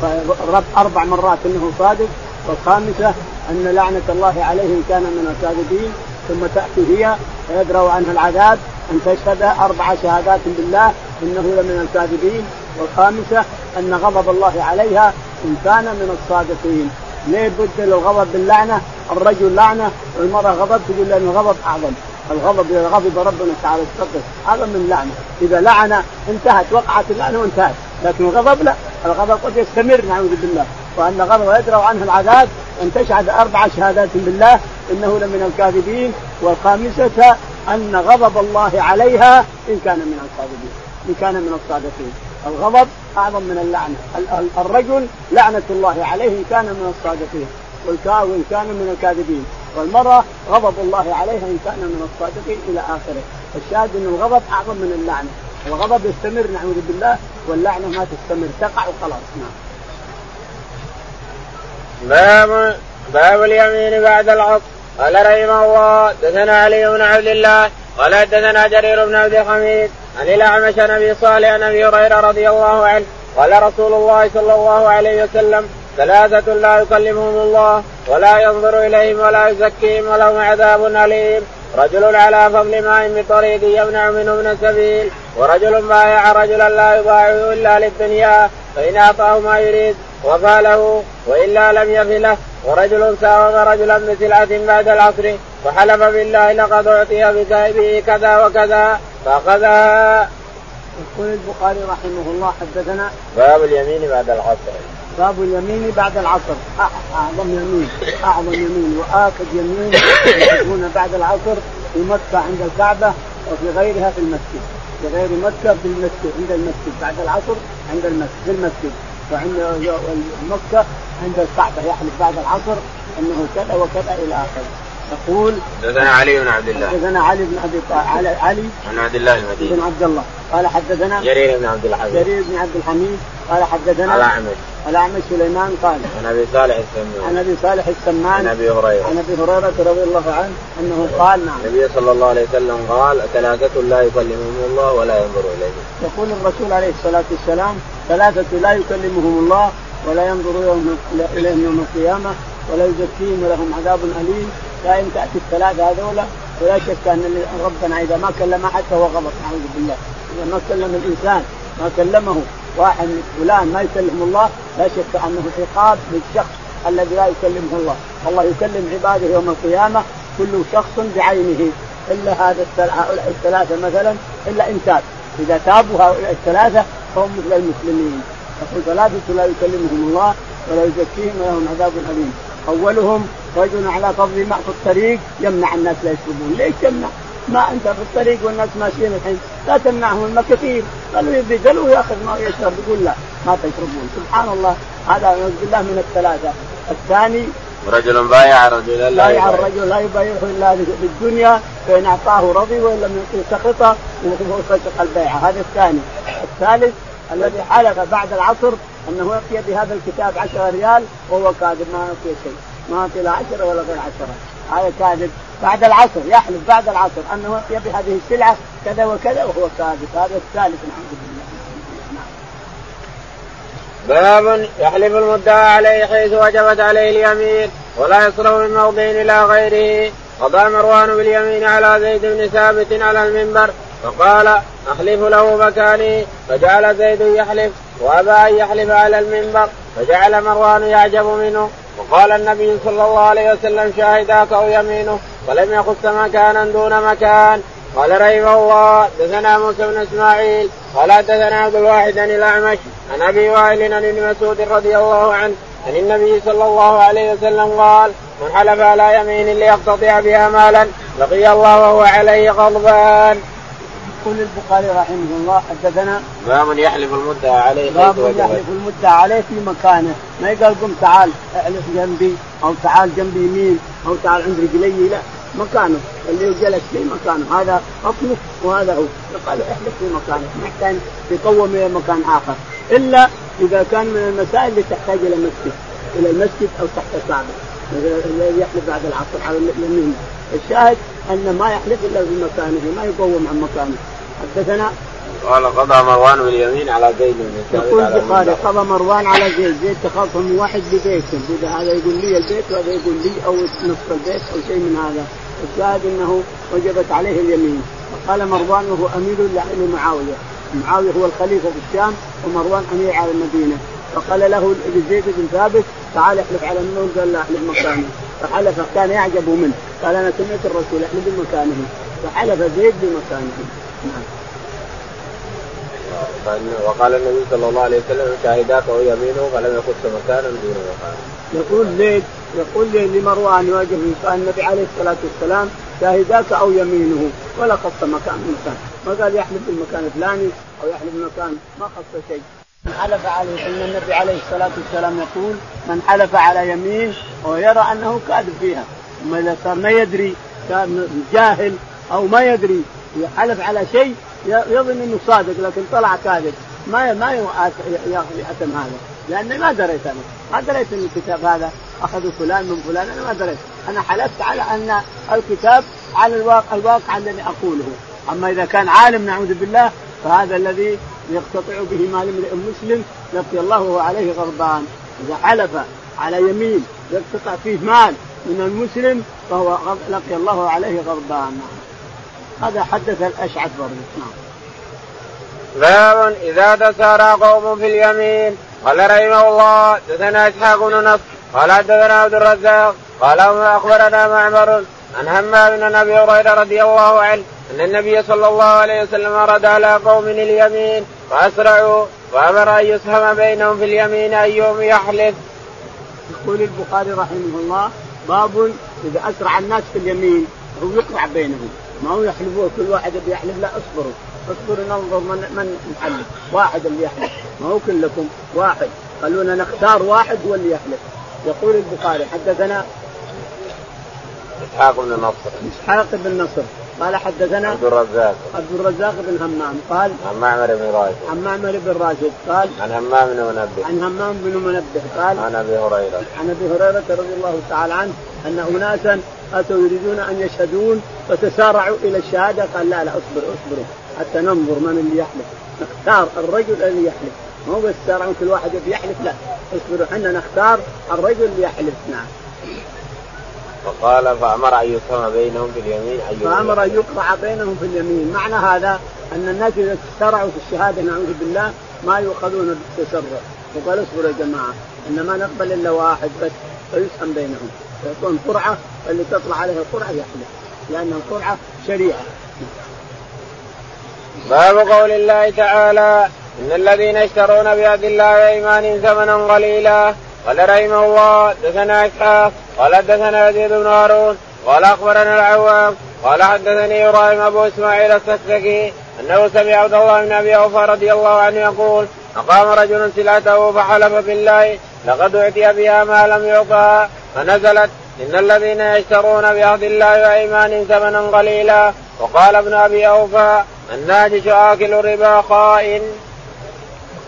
A: والرب أربع مرات أنه صادق. والخامسة أن لعنة الله عليه إن كان من الكاذبين ثم تأتي هي فيدرأ عنها العذاب أن تشهد أربع شهادات بالله إنه لمن الكاذبين. والخامسة أن غضب الله عليها إن كان من الصادقين. ليه بدل الغضب باللعنة؟ الرجل لعنة والمرأة غضب تقول لأن الغضب أعظم. الغضب إذا غضب ربنا تعالى استقر أعظم من اللعنة إذا لعن انتهت وقعت اللعنة وانتهت. لكن الغضب لا. الغضب قد يستمر نعوذ بالله. وأن غضب يدرأ عنه العذاب. أن تشهد أربع شهادات بالله إنه لمن الكاذبين. والخامسة أن غضب الله عليها إن كان من الكاذبين إن كان من الصادقين. الغضب أعظم من اللعنة الرجل لعنة الله عليه إن كان من الصادقين. وإن كان من الكاذبين. والمرأة غضب الله عليها إن كان من الصادقين إلى آخره. الشاهد أن الغضب أعظم من اللعنة. الغضب يستمر نعوذ بالله واللعنة ما تستمر. تقع وخلاص نعم.
B: باب باب اليمين بعد العصر قال رحمه الله دثنا علي بن عبد الله قال دثنا جرير بن عبد الحميد عن الأعمش عن ابي صالح عن أبي هريرة رضي الله عنه قال رسول الله صلى الله عليه وسلم ثلاثة لا يكلمهم الله ولا ينظر إليهم ولا يزكيهم ولهم عذاب أليم رجل على فضل ماء بطريق يمنع منه من السبيل ورجل بايع رجلا لا يبايعه إلا للدنيا فإن أعطاه ما يريد وفى له وإلا لم يف له ورجل ساوم رجلا بسلعه بعد العصر وحلف بالله لقد أعطي به كذا وكذا فاخذها.
A: يقول البخاري رحمه الله حدثنا
B: باب اليمين بعد العصر.
A: باب اليمين بعد العصر. أعظم يمين. أعظم يمين. وآكد يمين. يكون بعد العصر في مكة عند الكعبة وفي غيرها في المسجد. في غير مكة في المسجد عند المسجد. بعد العصر عند المسجد في المسجد. وعند مكة عند الكعبة. يحلف بعد العصر أنه كذا وكذا إلى آخره. يقول
B: حدثنا علي بن عبد الله.
A: حدثنا علي بن أبي علي علي
B: بن عبد الله المديني
A: بن عبد الله. قال حدثنا
B: جرير بن عبد الحميد.
A: جرير بن عبد الحميد. قال حدثنا
B: الأعمش.
A: الأعمش سليمان قال
B: عن أبي صالح السمان.
A: عن أبي صالح السمان.
B: عن أبي هريرة.
A: عن أبي هريرة رضي الله عنه أنه قال نعم.
B: النبي صلى الله عليه وسلم قال ثلاثة لا يكلمهم الله ولا ينظر إليهم.
A: يقول الرسول عليه الصلاة والسلام ثلاثة لا يكلمهم الله ولا ينظر يوم إليهم يوم القيامة ولا يزكيهم ولهم عذاب أليم. دائما تأتي الثلاثة هذولا ولا شك أن ربنا إذا ما كلم احد فهو غلط نعوذ بالله. إذا ما كلم الإنسان ما كلمه واحد فلان ما يكلم الله لا شك أنه عقاب للشخص الذي لا يكلمه الله، الله يكلم عباده يوم القيامة كل شخص بعينه. إلا هذا الثلاثة مثلا إلا إن تاب، إذا تابوا هؤلاء الثلاثة فهم مثل المسلمين، يقول ثلاثة لا يكلمهم الله ولا يزكيهم ولهم عذاب أليم، أولهم رجل على فضل ماء في الطريق يمنع الناس لا يشربون، ليش يمنع؟ ما أنت في الطريق والناس ماشيين الحين. لا تمنعهم الماء كثير قالوا يبي قالوا ياخذ ماء يشرب يقول لا ما تشربون. سبحان الله. هذا نعوذ بالله من الثلاثة. الثاني
B: رجل بايع رجلا لا
A: بايع الرجل لا يبايعه إلا بالدنيا فإن أعطاه رضي وان لم يعطيه سخط وفسق البيعه هذا الثاني. الثالث الذي حلف بعد العصر أنه يعطي بهذا الكتاب 10 ريال وهو كاذب ما يعطي شيء. ما لا 10 ولا غير 10 هذا كاذب. بعد العصر يحلف بعد العصر أنه يعطي بهذه السلعة كذا وكذا وهو كاذب. هذا الثالث الحمد لله.
B: باب يحلف المدعى عليه حيث وجبت عليه اليمين ولا يصرف من موضع إلى غيره. قضى مروان باليمين على زيد بن ثابت على المنبر فقال أحلف له مكاني. فجعل زيد يحلف وأبى أن يحلف على المنبر فجعل مروان يعجب منه. وقال النبي صلى الله عليه وسلم شاهداك أو يمينه ولم يخص مكانا دون مكان قال رحمه الله دثنا موسى بن إسماعيل قال دثنا عبد الواحد عن الأعمش عن أبي وائل عن ابن مسعود رضي الله عنه عن النبي صلى الله عليه وسلم قال من حلف على يمين ليقتطع بها مالا لقي الله وهو عليه غضبان.
A: يقول البخاري رحمه الله حدثنا
B: باب يحلف المدعى عليه
A: باب يحلف المدعى عليه في مكانه. ما يقال قم تعال احلف جنبي أو تعال جنبي يمين أو تعال عند رجلي لا مكانه. اللي جلس في مكانه. هذا حكمه وهذا هو. قال احلف في مكانه. ما يحتاج يقوم إلى مكان آخر. إلا إذا كان من المسائل اللي تحتاج إلى مسجد إلى المسجد أو تحت الكعبة. يحلف بعد العصر على اليمين. الشاهد أن ما يحلف إلا في مكانه ما يقوم عن مكانه. حدثنا
B: قال قضى مروان باليمين على زيد. بن
A: يقول البخاري قضى مروان على زيد. زيد تخاصم من واحد ببيت. هذا يقول لي البيت وهذا يقول لي أو نصف البيت أو شيء من هذا. الشاهد إنه وجبت عليه اليمين. فقال مروان وهو أمير لمعاويه معاوية. هو الخليفة في الشام ومروان أمير على المدينة. فقال له زيد بن ثابت تعال احلف على منه قال لا احلف مكانه. فحلف كان يعجب منه. قال أنا سمعت الرسول احلف بمكانه. فحلف زيد بمكانه. نعم.
B: وقال النبي صلى الله عليه وسلم شاهداك ويمينه فلم يخص مكانا دون مكان.
A: يقول زيد يقول لمروان يواجه النبي عليه الصلاة والسلام شاهداك أو يمينه ولا خص مكان مكان ما قال يحلف بالمكان الفلاني أو يحلف بالمكان ما خص شيء. من حلف عليه إن النبي عليه الصلاة والسلام يقول من حلف على يمين ويرى أنه كاذب فيها. أما إذا صار ما يدري كان جاهل أو ما يدري يحلف على شيء يظن إنه صادق لكن طلع كاذب. ما ما يأتم هذا. لأني ما دريت أنا. ما دريت إن الكتاب هذا اخذوا فلان من فلان. أنا ما دريت. أنا حلفت على أن الكتاب على الواقع الواقع الذي أقوله. أما إذا كان عالم نعوذ بالله فهذا الذي يقتطع به مال امرئ مسلم لقي الله عليه غضبان. إذا حلف على يمين يقتطع فيه مال من المسلم فهو لقي الله عليه غضبان. هذا حدث الأشعث برضه نعم.
B: باب إذا تسارى قوم في اليمين. قال رحمه الله دثنا إسحاق بن نصر. قال حدثنا عبد الرزاق. قال أخبرنا معمر عن همام بن أبي هريرة رضي الله عنه. أن النبي صلى الله عليه وسلم أراد على قوم اليمين فأسرعوا وأمر أن يسهم بينهم في اليمين ايهم يحلف.
A: يقول البخاري رحمه الله باب إذا أسرع الناس في اليمين هو يقرع بينهم. ما هو يحلفون كل واحد يحلف لا اصبروا. اصبروا ننظر من من يحلف. واحد اللي يحلف. ما هو كلكم واحد. خلونا نختار واحد هو اللي يحلف. يقول البخاري حدثنا
B: إسحاق بن نصر.
A: إسحاق بن نصر. قال حدثنا
B: عبد الرزاق.
A: عبد الرزاق بن همام. قال
B: عن معمر بن راشد.
A: عن معمر بن راشد. قال
B: عن همام بن منبه.
A: عن همام بن منبه. قال
B: عن أبي هريرة.
A: عن أبي هريرة رضي الله تعالى عنه أن أناسا أتوا يريدون أن يشهدون فتسارعوا إلى الشهادة. قال لا لا اصبروا اصبروا حتى ننظر من اللي يحلف. نختار الرجل الذي يحلف. مو بس ترى كل واحد يحلف لا. اصبروا إحنا نختار الرجل اللي يحلف. نعم.
B: فقال فأمر أن يقرع بينهم في اليمين
A: أن فأمر أن يقرع بينهم في اليمين. معنى هذا أن الناس إذا تسرعوا في الشهادة نعوذ بالله ما يؤخذون بالتسرع. وقال اصبروا يا جماعة ان ما نقبل إلا واحد بس فيسهم بينهم. يكون قرعة اللي تطلع عليه القرعة يحلف لأن القرعة شريعة.
B: باب قول الله تعالى إن الذين يشترون بعهد الله وإيمانهم ثمنا قليلا. قال رحمه الله دثنا إسحاق. قال دثنا يزيد بن هارون. قال أخبرنا العوام. قال حدثني إبراهيم أبو إسماعيل السكسكي أنه سمع عبد الله بن أبي أوفى رضي الله عنه يقول أقام رجل سلعته فحلف بالله لقد أعطي بها ما لم يعطى فنزلت إن الذين يشترون بعهد الله وأيمانهم ثمنا قليلا. وقال ابن أبي أوفى الناجش آكل ربا خائن.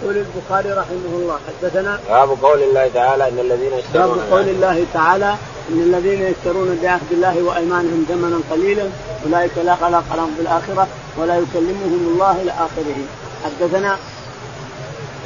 A: يقول البخاري رحمه الله حدثنا
B: باب قول الله تعالى إن الذين يشترون
A: باب قول الله تعالى إن الذين يشترون بعهد الله وأيمانهم ثمنا قليلا أولئك لا خلاق لهم في الآخرة ولا يكلمهم الله إلى آخره. حدثنا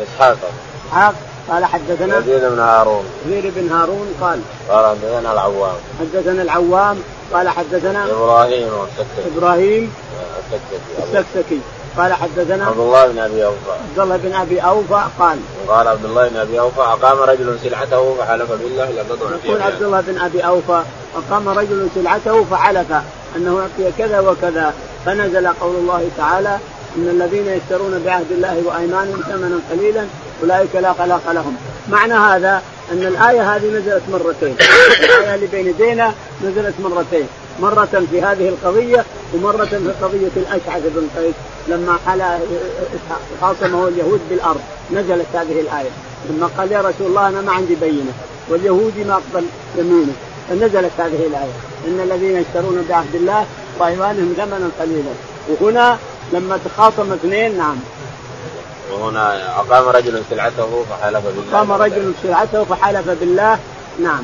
B: إسحاق.
A: إسحاق قال حدثنا
B: يزيد بن هارون.
A: يزيد بن هارون قال
B: قال حدثنا العوام.
A: حدثنا العوام قال حدثنا
B: إبراهيم والسكتي
A: إبراهيم
B: السكتي.
A: السكسكي قال حدثنا
B: عبد الله بن أبي أوفى.
A: عبد الله بن أبي أوفى قال
B: قال عبد الله بن أبي أوفى أقام رجل سلعته فحلف بالله لقد اعطي
A: يقول عبد الله بن أبي أوفى أقام رجل سلعته فحلف أنه أعطي كذا وكذا. فنزل قول الله تعالى إن الذين يشترون بعهد الله وأيمانهم ثمنا قليلا أولئك لا خلاق لهم. معنى هذا أن الآية هذه نزلت مرتين. الآية اللي بين يدينا نزلت مرتين. مرة في هذه القضية ومرة في قضية الأشعث بن قيس لما حلا خاصمه اليهود بالأرض. نزلت هذه الآية. لما قال يا رسول الله أنا ما عندي بينة. واليهودي ما أقبل يمينة. فنزلت هذه الآية. إن الذين يشترون بعهد الله وأيمانهم ثمنا قليلا. وهنا لما تخاصم اثنين نعم.
B: وهنا أقام رجل سلعته فحلف بالله.
A: أقام رجل سلعته فحلف بالله. نعم.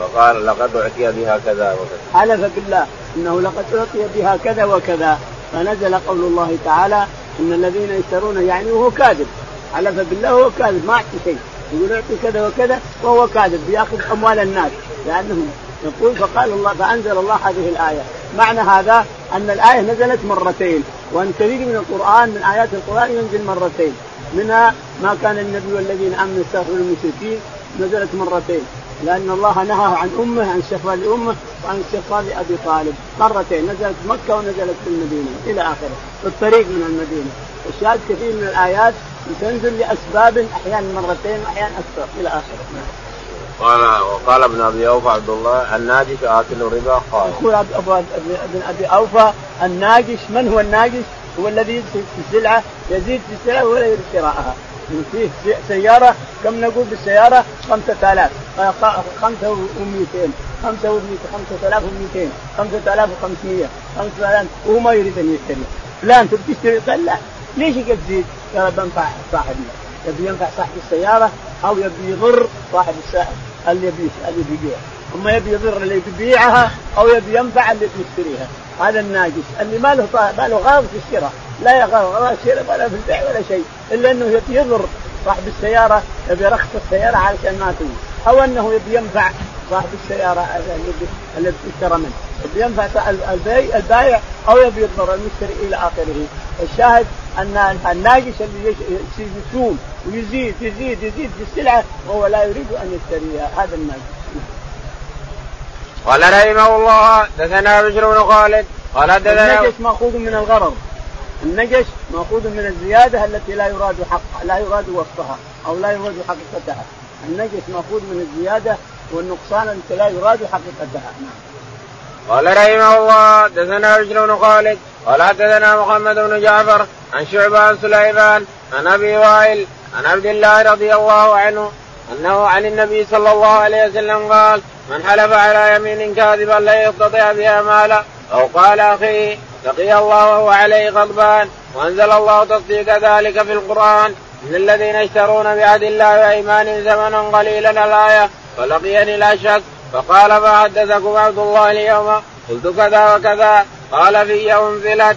B: فقال لقد أعطي بها كذا وكذا.
A: حلف بالله إنه لقد أعطي بها كذا وكذا. فنزل قول الله تعالى إن الذين يشترون يعني وهو كاذب. حلف بالله وهو كاذب ما أعطي شيء. يقول أعطي كذا وكذا وهو كاذب بيأخذ أموال الناس. لأنه يقول فقال الله فأنزل الله هذه الآية. معنى هذا أن الآية نزلت مرتين. وأن كثير من القرآن من آيات القرآن ينزل مرتين. منها ما كان النبي والذين آمنوا يستغفرون المشركين نزلت مرتين. لأن الله نهى عن أمه عن استغفار لأمه وعن استغفار لأبي طالب. مرتين نزلت مكة ونزلت في المدينة إلى آخره في الطريق من المدينة. الشاهد كثير من الآيات تنزل لأسباب أحيانا مرتين وأحيانا أكثر إلى آخره.
B: قال وقال ابن أبي أوفى عبد الله الناجش آكل الربا قال
A: يقول ابن أبي أوفى الناجش من هو الناجش؟ هو الذي يزيد في السلعه يزيد في السلعه ولا يريد شراءها فيه سيارة كم نقول بالسيارة؟ 5000 خمسة و200 خمسة و200 5200 5500 5000 وهو ما يريد أن يشتري. فلان تبي تشتري؟ قال لا. ليش يقدر تزيد؟ قال بنفع صاحبنا يبي ينفع صاحب السيارة أو يبي يضر صاحب السائق اللي يبي اللي بيبيع أما يبي يضر اللي بيبيعها أو يبي ينفع اللي بيشتريها هذا الناجس اللي ما له ما له غرض في الشراء لا يغرض في الشراء ولا في البيع ولا شيء إلا أنه يضر صاحب السيارة يبي يرخص السيارة علشان ما تموت أو أنه يبي ينفع صاحب السيارة اللي اشترى منه يبي ينفع البيع البايع أو يبي يضر المشتري إلى آخره. الشاهد أن الناجس اللي يسوم ويزيد يزيد يزيد في السلعة وهو لا يريد أن يشتريها هذا الناجس.
B: قال رحمه الله دثنا بشر بن خالد قال
A: دثنا النجش ماخوذ من الغرض. النجش ماخوذ من الزيادة التي لا يراد حق لا يراد وصفها أو لا يراد حقيقتها. النجش ماخوذ من الزيادة والنقصان التي لا يراد حقيقتها.
B: قال رحمه الله دثنا بشر بن خالد قال حدثنا محمد بن جعفر عن شعبة عن سليمان عن أبي وائل عن عبد الله رضي الله عنه أنه عن النبي صلى الله عليه وسلم قال من حلف على يمين كاذبا لا يستطيع بها مالا أو قال أخيه لقي الله وهو عليه غضبان وأنزل الله تصديق ذلك في القرآن إن الذين يشترون بعهد الله وأيمانهم ثمنا قليلا الآية فلقيني لا شك فقال ما حدثكم عبد الله اليوم قلت كذا وكذا قال في يوم انزلت.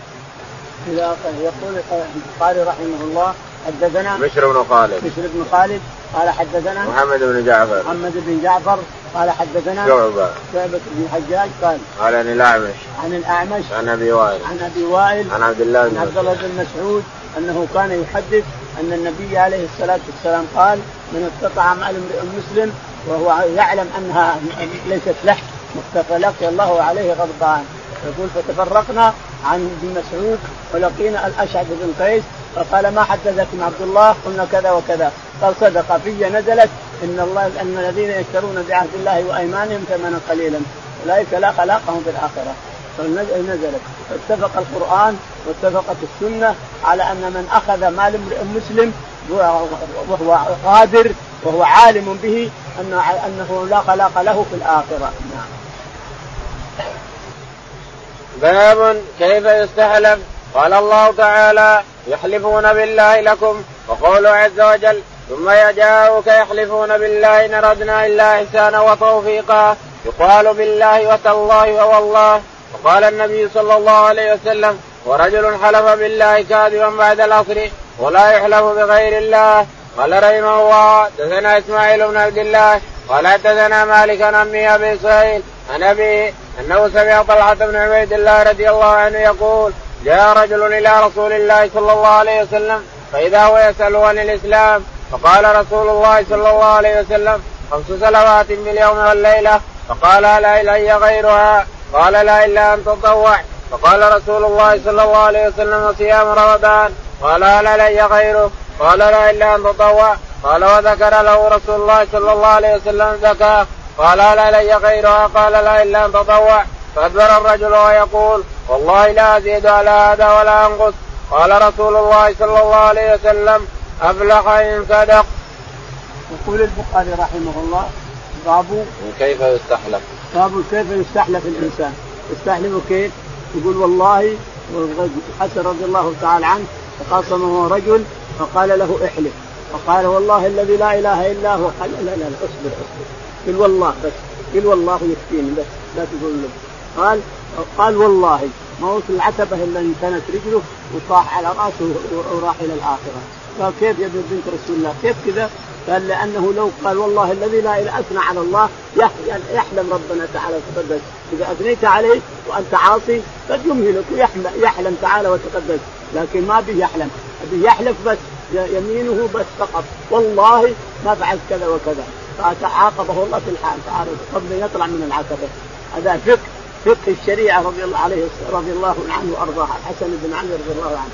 A: يقول البخاري رحمه الله حدثنا
B: بشر بن خالد.
A: بشر بن خالد قال حدثنا
B: محمد بن جعفر.
A: محمد بن جعفر قال حدثنا
B: شعبة.
A: شعبة بن الحجاج قال
B: قال عن الأعمش.
A: عن الأعمش.
B: عن أبي وائل.
A: عن أبي وائل.
B: عن عبد الله بن
A: عن عبد الله بن مسعود أنه كان يحدث أن النبي عليه الصلاة والسلام قال من استطاع مال امرئ مسلم وهو يعلم أنها ليست له لقي الله عليه غضبان يقول فتفرقنا عن ابن مسعود ولقينا الأشعث بن قيس فقال ما حدثكم عبد الله؟ قلنا كذا وكذا. قال صدق في نزلت إن الله إن الذين يشترون بعهد الله وأيمانهم ثمنا قليلا. أولئك لا خلاقهم في الآخرة. نزلت. فاتفق القرآن واتفقت السنة على أن من أخذ مال امرئ مسلم وهو قادر وهو عالم به انه أنه لا خلاق له في الآخرة. نعم.
B: باب كيف يستحلف قال الله تعالى يحلفون بالله لكم وقوله عز وجل ثم يجاءوك يحلفون بالله إن أردنا إلا إحسانا وتوفيقا يقال بالله وتالله ووالله وقال النبي صلى الله عليه وسلم ورجل حلف بالله كاذبا بعد العصر ولا يحلف بغير الله قال رحمه الله دثنا إسماعيل بن عبد الله قال حدثنا مالك عن أمي أبي اسرائيل عن أبي أنه سمع طلحة بن عبيد الله رضي الله عنه يقول جاء رجل إلى رسول الله صلى الله عليه وسلم فإذا هو يساله عن الإسلام فقال رسول الله صلى الله عليه وسلم خمس صلوات باليوم والليلة. فقال لا إلي غيرها. قال لا إلا أن تطوع. فقال رسول الله صلى الله عليه وسلم وصيام رمضان. قال لا لي غيره. قال لا إلا أن تطوع. قال وذكر له رسول الله صلى الله عليه وسلم زكاة. قال لا لي غيرها. قال لا إلا أن تطوع. فأدبر الرجل ويقول والله لا أزيد على هذا ولا أنقص. قال رسول الله صلى الله عليه وسلم أبلغ إن صدق.
A: يقول البخاري رحمه الله باب
B: كيف يستحلف؟
A: باب كيف يستحلف الإنسان؟ يستحلف كيف؟ يقول والله حسن رضي الله تعالى عنه تخاصمه رجل فقال له احلف. فقال والله الذي لا إله إلا هو. قال لا لا لا اصبر اصبر. قل والله بس. قل والله يكفيني بس. لا تقول له قال قال والله ما وصل العتبة إلا انتنت رجله وطاح على رأسه وراح إلى الآخرة. قال كيف يا بنت رسول الله؟ كيف كذا؟ قال لأنه لو قال والله الذي لا إله أثنى على الله يحلم ربنا تعالى وتقدس. إذا أثنيت عليه وأنت عاصي قد يمهلك ويحلم يحلم تعالى وتقدس. لكن ما به يحلم. به يحلف بس يمينه بس فقط. والله ما فعلت كذا وكذا. فتعاقبه الله في الحال تعالى قبل أن يطلع من العتبة. هذا فقه. فقه الشريعة رضي الله عليه رضي الله عنه وأرضاه الحسن بن علي رضي الله عنه.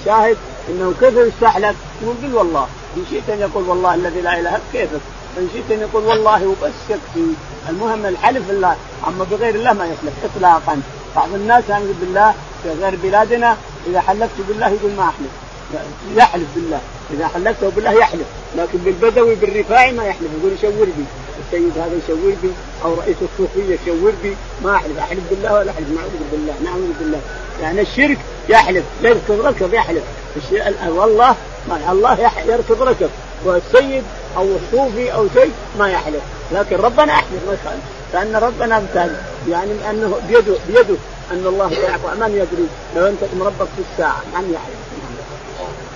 A: الشاهد إنه كيف يستحلف؟ يقول والله إن شئت ان يقول والله الذي لا إله كيفك؟ إن شئت ان يقول والله وبس يكفي المهم الحلف بالله أما بغير الله ما يحلف اطلاقا. بعض الناس يعمل بالله في غير بلادنا إذا حلفت بالله يقول ما أحلف. يحلف بالله إذا حلفته بالله يحلف لكن بالبدوي بالرفاعي ما يحلف يقول يشور بي السيد هذا يشور بي أو رئيس الصوفيه يشور بي. ما أحلف. أحلف بالله ولا أحلف. نعوذ بالله. نعوذ بالله. يعني الشرك يحلف. يركض ركب يحلف. والله ما الله يركض ركب والسيد أو الصوفي أو شيء ما يحلف. لكن ربنا يحلف ما يخالف. فان ربنا امتثل يعني انه بيده بيده أن الله يعفو. من يدري. لو انتقم ربك في الساعة من يحلف؟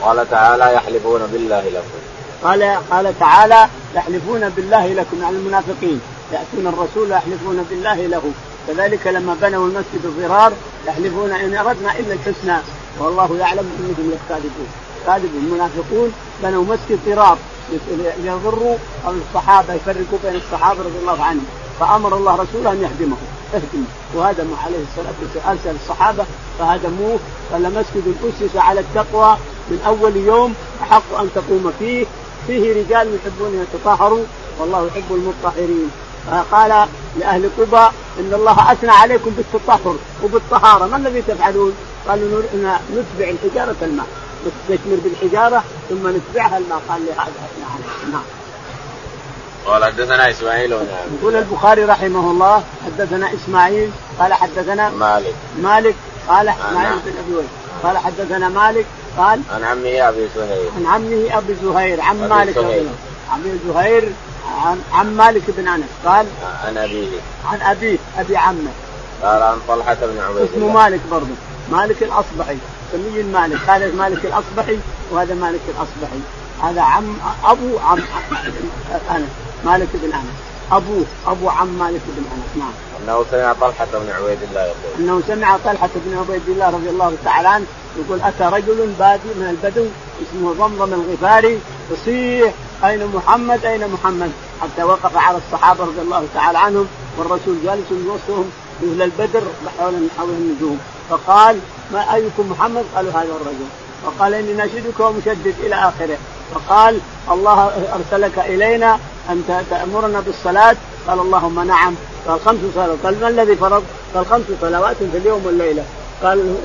B: قال تعالى يحلفون بالله لكم
A: قال قال تعالى يحلفون بالله لكم يعني المنافقين. يأتون الرسول يحلفون بالله له. كذلك لما بنوا المسجد الضرار يحلفون إن أردنا إلا الحسنى. والله يعلم إنهم لكاذبون. كاذبون. المنافقون بنوا مسجد ضرار يضروا الصحابة يفرقوا بين الصحابة رضي الله عنهم. فأمر الله رسوله أن يهدمهم. اهدم وهدموا عليه الصلاة والسلام. أرسل الصحابة فهدموه. قال مسجد أسس على التقوى من أول يوم أحق أن تقوم فيه. فيه رجال يحبون أن يتطهروا والله يحب المطهرين. فقال لأهل قبى إن الله أثنى عليكم بالتطهر وبالطهارة. ما الذي تفعلون؟ قالوا نتبع الحجارة الماء. نستثمر بالحجارة ثم نتبعها الماء قال لي هذا أثنى عليكم. نعم.
B: قال حدثنا إسماعيل
A: يقول البخاري رحمه الله حدثنا إسماعيل قال حدثنا
B: مالك.
A: مالك قال أبي قال حدثنا مالك قال
B: عن عمه أبي زهير.
A: عن عمه أبي زهير عن مالك عن زهير. عن عن مالك بن أنس. قال
B: عن أبيه.
A: عن أبيه أبي عمه.
B: قال عن طلحة بن عبيد
A: اسمه مالك برضه مالك الأصبحي. سمي المالك هذا مالك الأصبحي وهذا مالك الأصبحي. هذا عم أبو عم أنس. مالك بن أنس. ابوه أبو عم مالك بن أنس نعم.
B: أنه سمع طلحة بن عبيد الله يقول.
A: أنه سمع طلحة بن عبيد الله رضي الله تعالى عنه يقول أتى رجل بادي من البدو اسمه ضمضم الغفاري يصيح أين محمد؟ أين محمد؟ حتى وقف على الصحابة رضي الله تعالى عنهم والرسول جالس وسطهم مثل البدر حول حول النجوم. فقال ما أيكم محمد؟ قالوا هذا الرجل. فقال إني ناشدك ومشدد إلى آخره. فقال الله أرسلك إلينا أن تأمرنا بالصلاة؟ قال اللهم نعم. قال خمس صلوات. قال ما الذي فرض؟ قال خمس صلوات في اليوم والليلة. قال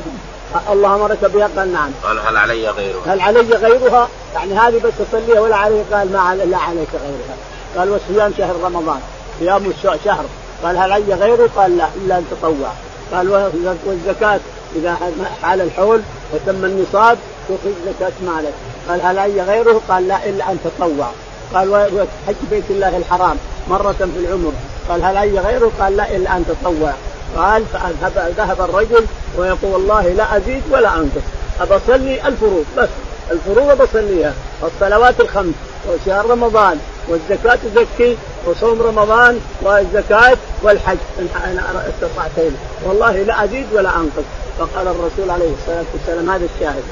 A: الله امرك بها؟ قال نعم.
B: قال هل علي غيرها؟
A: هل علي غيرها؟ يعني هذه بس تصليها ولا عليه؟ قال ما لا عليك غيرها. قال وصيام شهر رمضان. صيام شهر. قال هل علي غيره؟ قال لا إلا أن تطوع. قال والزكاة. إذا حال الحول وتم النصاب تخرج زكاة مالك. قال هل علي غيره؟ قال لا إلا أن تطوع. قال وحج بيت الله الحرام مرة في العمر. قال هل علي غيره؟ قال لا إلا أن تطوع. قال فذهب ذهب الرجل ويقول والله لا أزيد ولا أنقص أبصلي الفروض بس الفروض بصليها الصلوات الخمس وشهر رمضان والزكاة تزكي وصوم رمضان والزكاة والحج إن استطعتين. والله لا أزيد ولا أنقص. فقال الرسول عليه الصلاة والسلام هذا الشاهد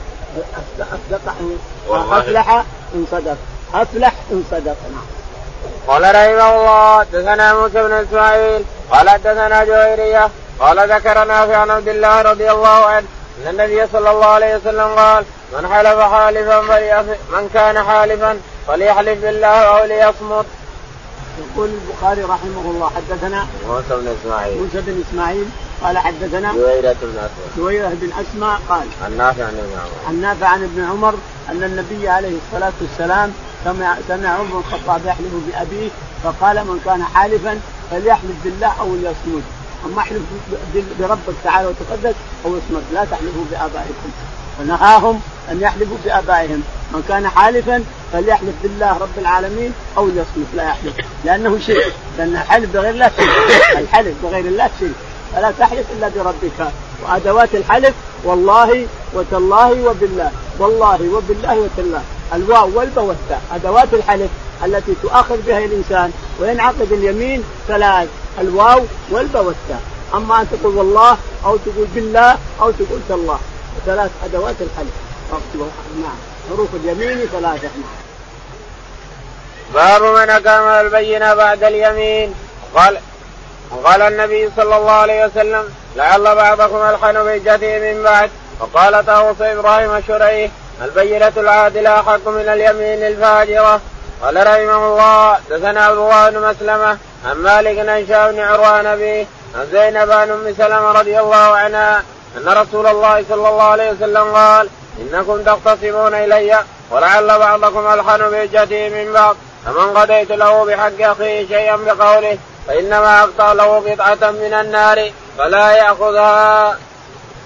A: أصدق أفلح إن صدق. أفلح إن صدق. نعم.
B: قال رحمه الله دثنا موسى بن إسماعيل قال دثنا جويرية قال ذكر نافع عن عبد الله رضي الله عنه أن النبي صلى الله عليه وسلم قال من حلف حالفا من كان حالفا فليحلف بالله أو ليصمت.
A: يقول البخاري رحمه الله حدثنا
B: موسى بن إسماعيل.
A: موسى بن إسماعيل قال حدثنا
B: جويرة بن أسماء.
A: جويرة بن أسماء قال
B: عن نافع عن ابن عمر.
A: عن نافع عن ابن عمر أن النبي عليه الصلاة والسلام سمع سمع عمر بن الخطاب يحلف بأبيه فقال من كان حالفا فليحلف بالله أو ليصمت أما احلف بربك تعالى وتقدس أو اصمت لا تحلفوا بآبائكم. فنهاهم أن يحلفوا بآبائهم. من كان حالفا فليحلف بالله رب العالمين أو ليصمت لا يحلف. لأنه شرك. لأن الحلف بغير الله شرك. الحلف بغير الله شرك. فلا تحلف إلا بربك. وأدوات الحلف والله وتالله وبالله. والله وبالله وتالله. الواو والباء والتاء. أدوات الحلف التي تؤاخذ بها الإنسان وينعقد اليمين ثلاث. الواو والباء والتاء. أما أن تقول والله أو تقول بالله أو تقول تالله. ثلاث أدوات الحلف. نعم. حروف اليمين ثلاثة. نعم.
B: باب من أقام البينة بعد اليمين. قال وقال النبي صلى الله عليه وسلم لعل بعضكم ألحن بيجته من بعد. وقال طاووس إبراهيم الشريح البينة العادلة أحق من اليمين الفاجرة. قال رحمه الله دثنا عبد الله بن مسلمة عن مالك بن بن عروان أبيه عن زينب بن أم سلمة رضي الله عنها أن رسول الله صلى الله عليه وسلم قال إنكم تختصمون إلي ولعل بعضكم ألحن بحجته من بعض. فمن قضيت له بحق أخيه شيئا بقوله فإنما أقطع له قطعة من النار فلا يأخذها.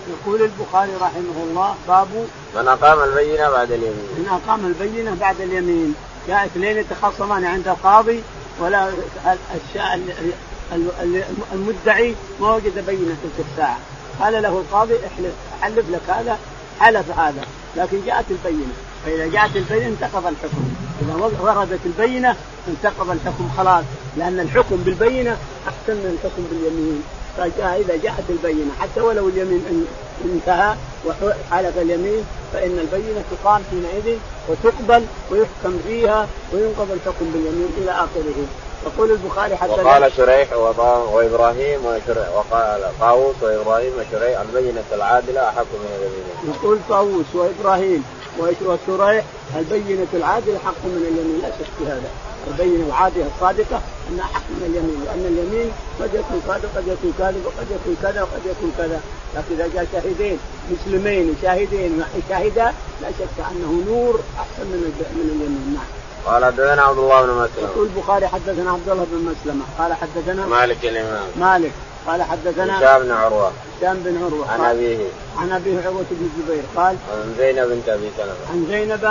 A: يقول البخاري رحمه الله باب
B: من أقام البينة بعد اليمين.
A: من أقام البينة بعد اليمين، جاء اثنين يتخاصمان عند القاضي ولا المدعي ما وجد بينة تلك الساعة، قال له القاضي احلف حلف لك هذا حلف هذا، لكن جاءت البينة، فإذا جاءت البينة انتقض الحكم، إذا وردت البينة انتقض الحكم خلاص لأن الحكم بالبينة أحسن من الحكم باليمين. فإذا جاءت البينة حتى ولو اليمين انتهى وحلف اليمين فإن البينة تقام حينئذ وتقبل ويحكم فيها وينقض الحكم باليمين إلى آخره. يقول البخاري حتى
B: وقال شريح وإبراهيم وشريح وقال طاووس وإبراهيم وشريح البينة العادلة أحق من اليمين.
A: يقول طاووس وإبراهيم وشريح البينة العادله حق من اليمين لا شك في هذا. البينة العادله الصادقة انها حق من اليمين لأن اليمين قد يكون صادق قد يكون كاذب وقد يكون كذا وقد يكون كذا لكن إذا جاء شاهدين مسلمين شاهدين شاهدا لا شك أنه نور أحسن من من اليمين نعم.
B: قال حدثنا عبد الله بن مسلمة.
A: يقول البخاري حدثنا عبد الله بن مسلمة قال حدثنا
B: مالك الإمام.
A: مالك قال حدثنا
B: هشام بن عروة.
A: هشام بن عروة.
B: عن أبيه.
A: عن أبيه عروة بن الزبير قال.
B: عن زينب بنت أبي سلمة.
A: عن زينب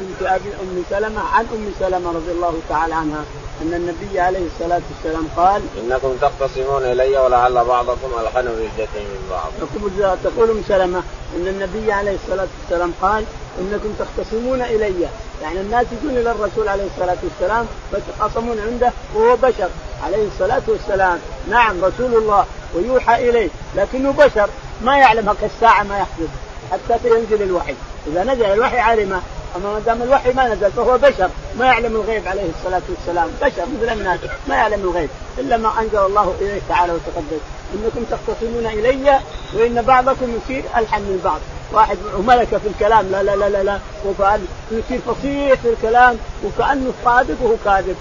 A: بنت ابي أم سلمة عن أم سلمة رضي الله تعالى عنها أن النبي عليه الصلاة والسلام قال
B: إنكم تختصمون إلي ولعل بعضكم ألحن بحجته من بعض.
A: تقول تقول أم سلمة أن النبي عليه الصلاة والسلام قال إنكم تختصمون إلي يعني الناس يجون إلى الرسول عليه الصلاة والسلام فيتخاصمون عنده وهو بشر عليه الصلاة والسلام نعم رسول الله ويوحى إليه لكنه بشر ما يعلم هك الساعة ما يحدث حتى ينزل الوحي. إذا نزل الوحي علمه أما ما دام الوحي ما نزل فهو بشر. ما يعلم الغيب عليه الصلاة والسلام. بشر مثل الناس ما يعلم الغيب. إلا ما أنزل الله اليه تعالى وتقدس. إنكم تختصمون إلي وإن بعضكم يصير ألحن من بعض. واحد ملكه في الكلام لا لا لا لا, لا. يصير فصيح في الكلام وكأنه صادق وهو كاذب.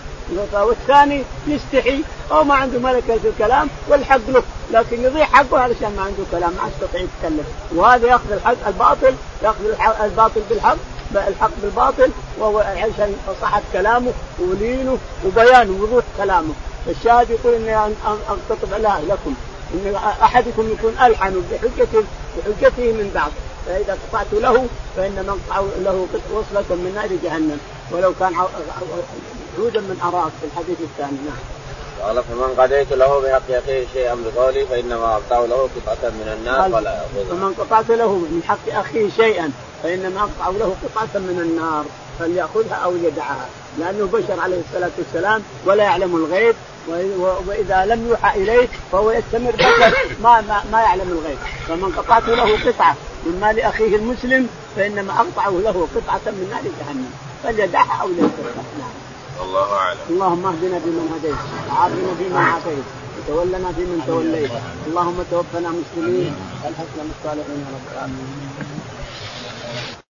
A: والثاني يستحي. أو ما عنده ملكة في الكلام والحق له. لكن يضيع حقه علشان ما عنده كلام. ما يستطيع يتكلم. وهذا يأخذ الحق الباطل. يأخذ الباطل بالحق. الحق بالباطل. وهو عشان فصحة كلامه ولينه وبيانه ووضوح كلامه. الشاهد يقول إني اقتطب لكم. إن أحدكم يكون ألحن بحجته بحجته من بعض. فإذا قطعت له فانما له وصلة من نار جهنم. ولو كان عودا من أراك في الحديث الثاني نعم.
B: قال فمن قضيت له بحق أخيه شيئا بقولي فإنما اقطع له قطعة من النار فلا يأخذها.
A: فمن قطعت له من حق أخيه شيئا فإنما اقطع له قطعة من النار فليأخذها أو يدعها لأنه بشر عليه الصلاة والسلام ولا يعلم الغيب وإذا لم يوحى إليه فهو يستمر بشر ما, ما, ما يعلم الغيب فمن قطعت له قطعة من مال أخيه المسلم فإنما اقطعه له قطعة من نار جهنم فليدعها أو ليتركها نعم.
B: الله أعلم.
A: اللهم اهدنا فيمن هديت، وعافنا فيمن عافيت، وتولنا فيمن توليت، اللهم توفنا مسلمين، الحسنى بالصالحين يا رب العالمين.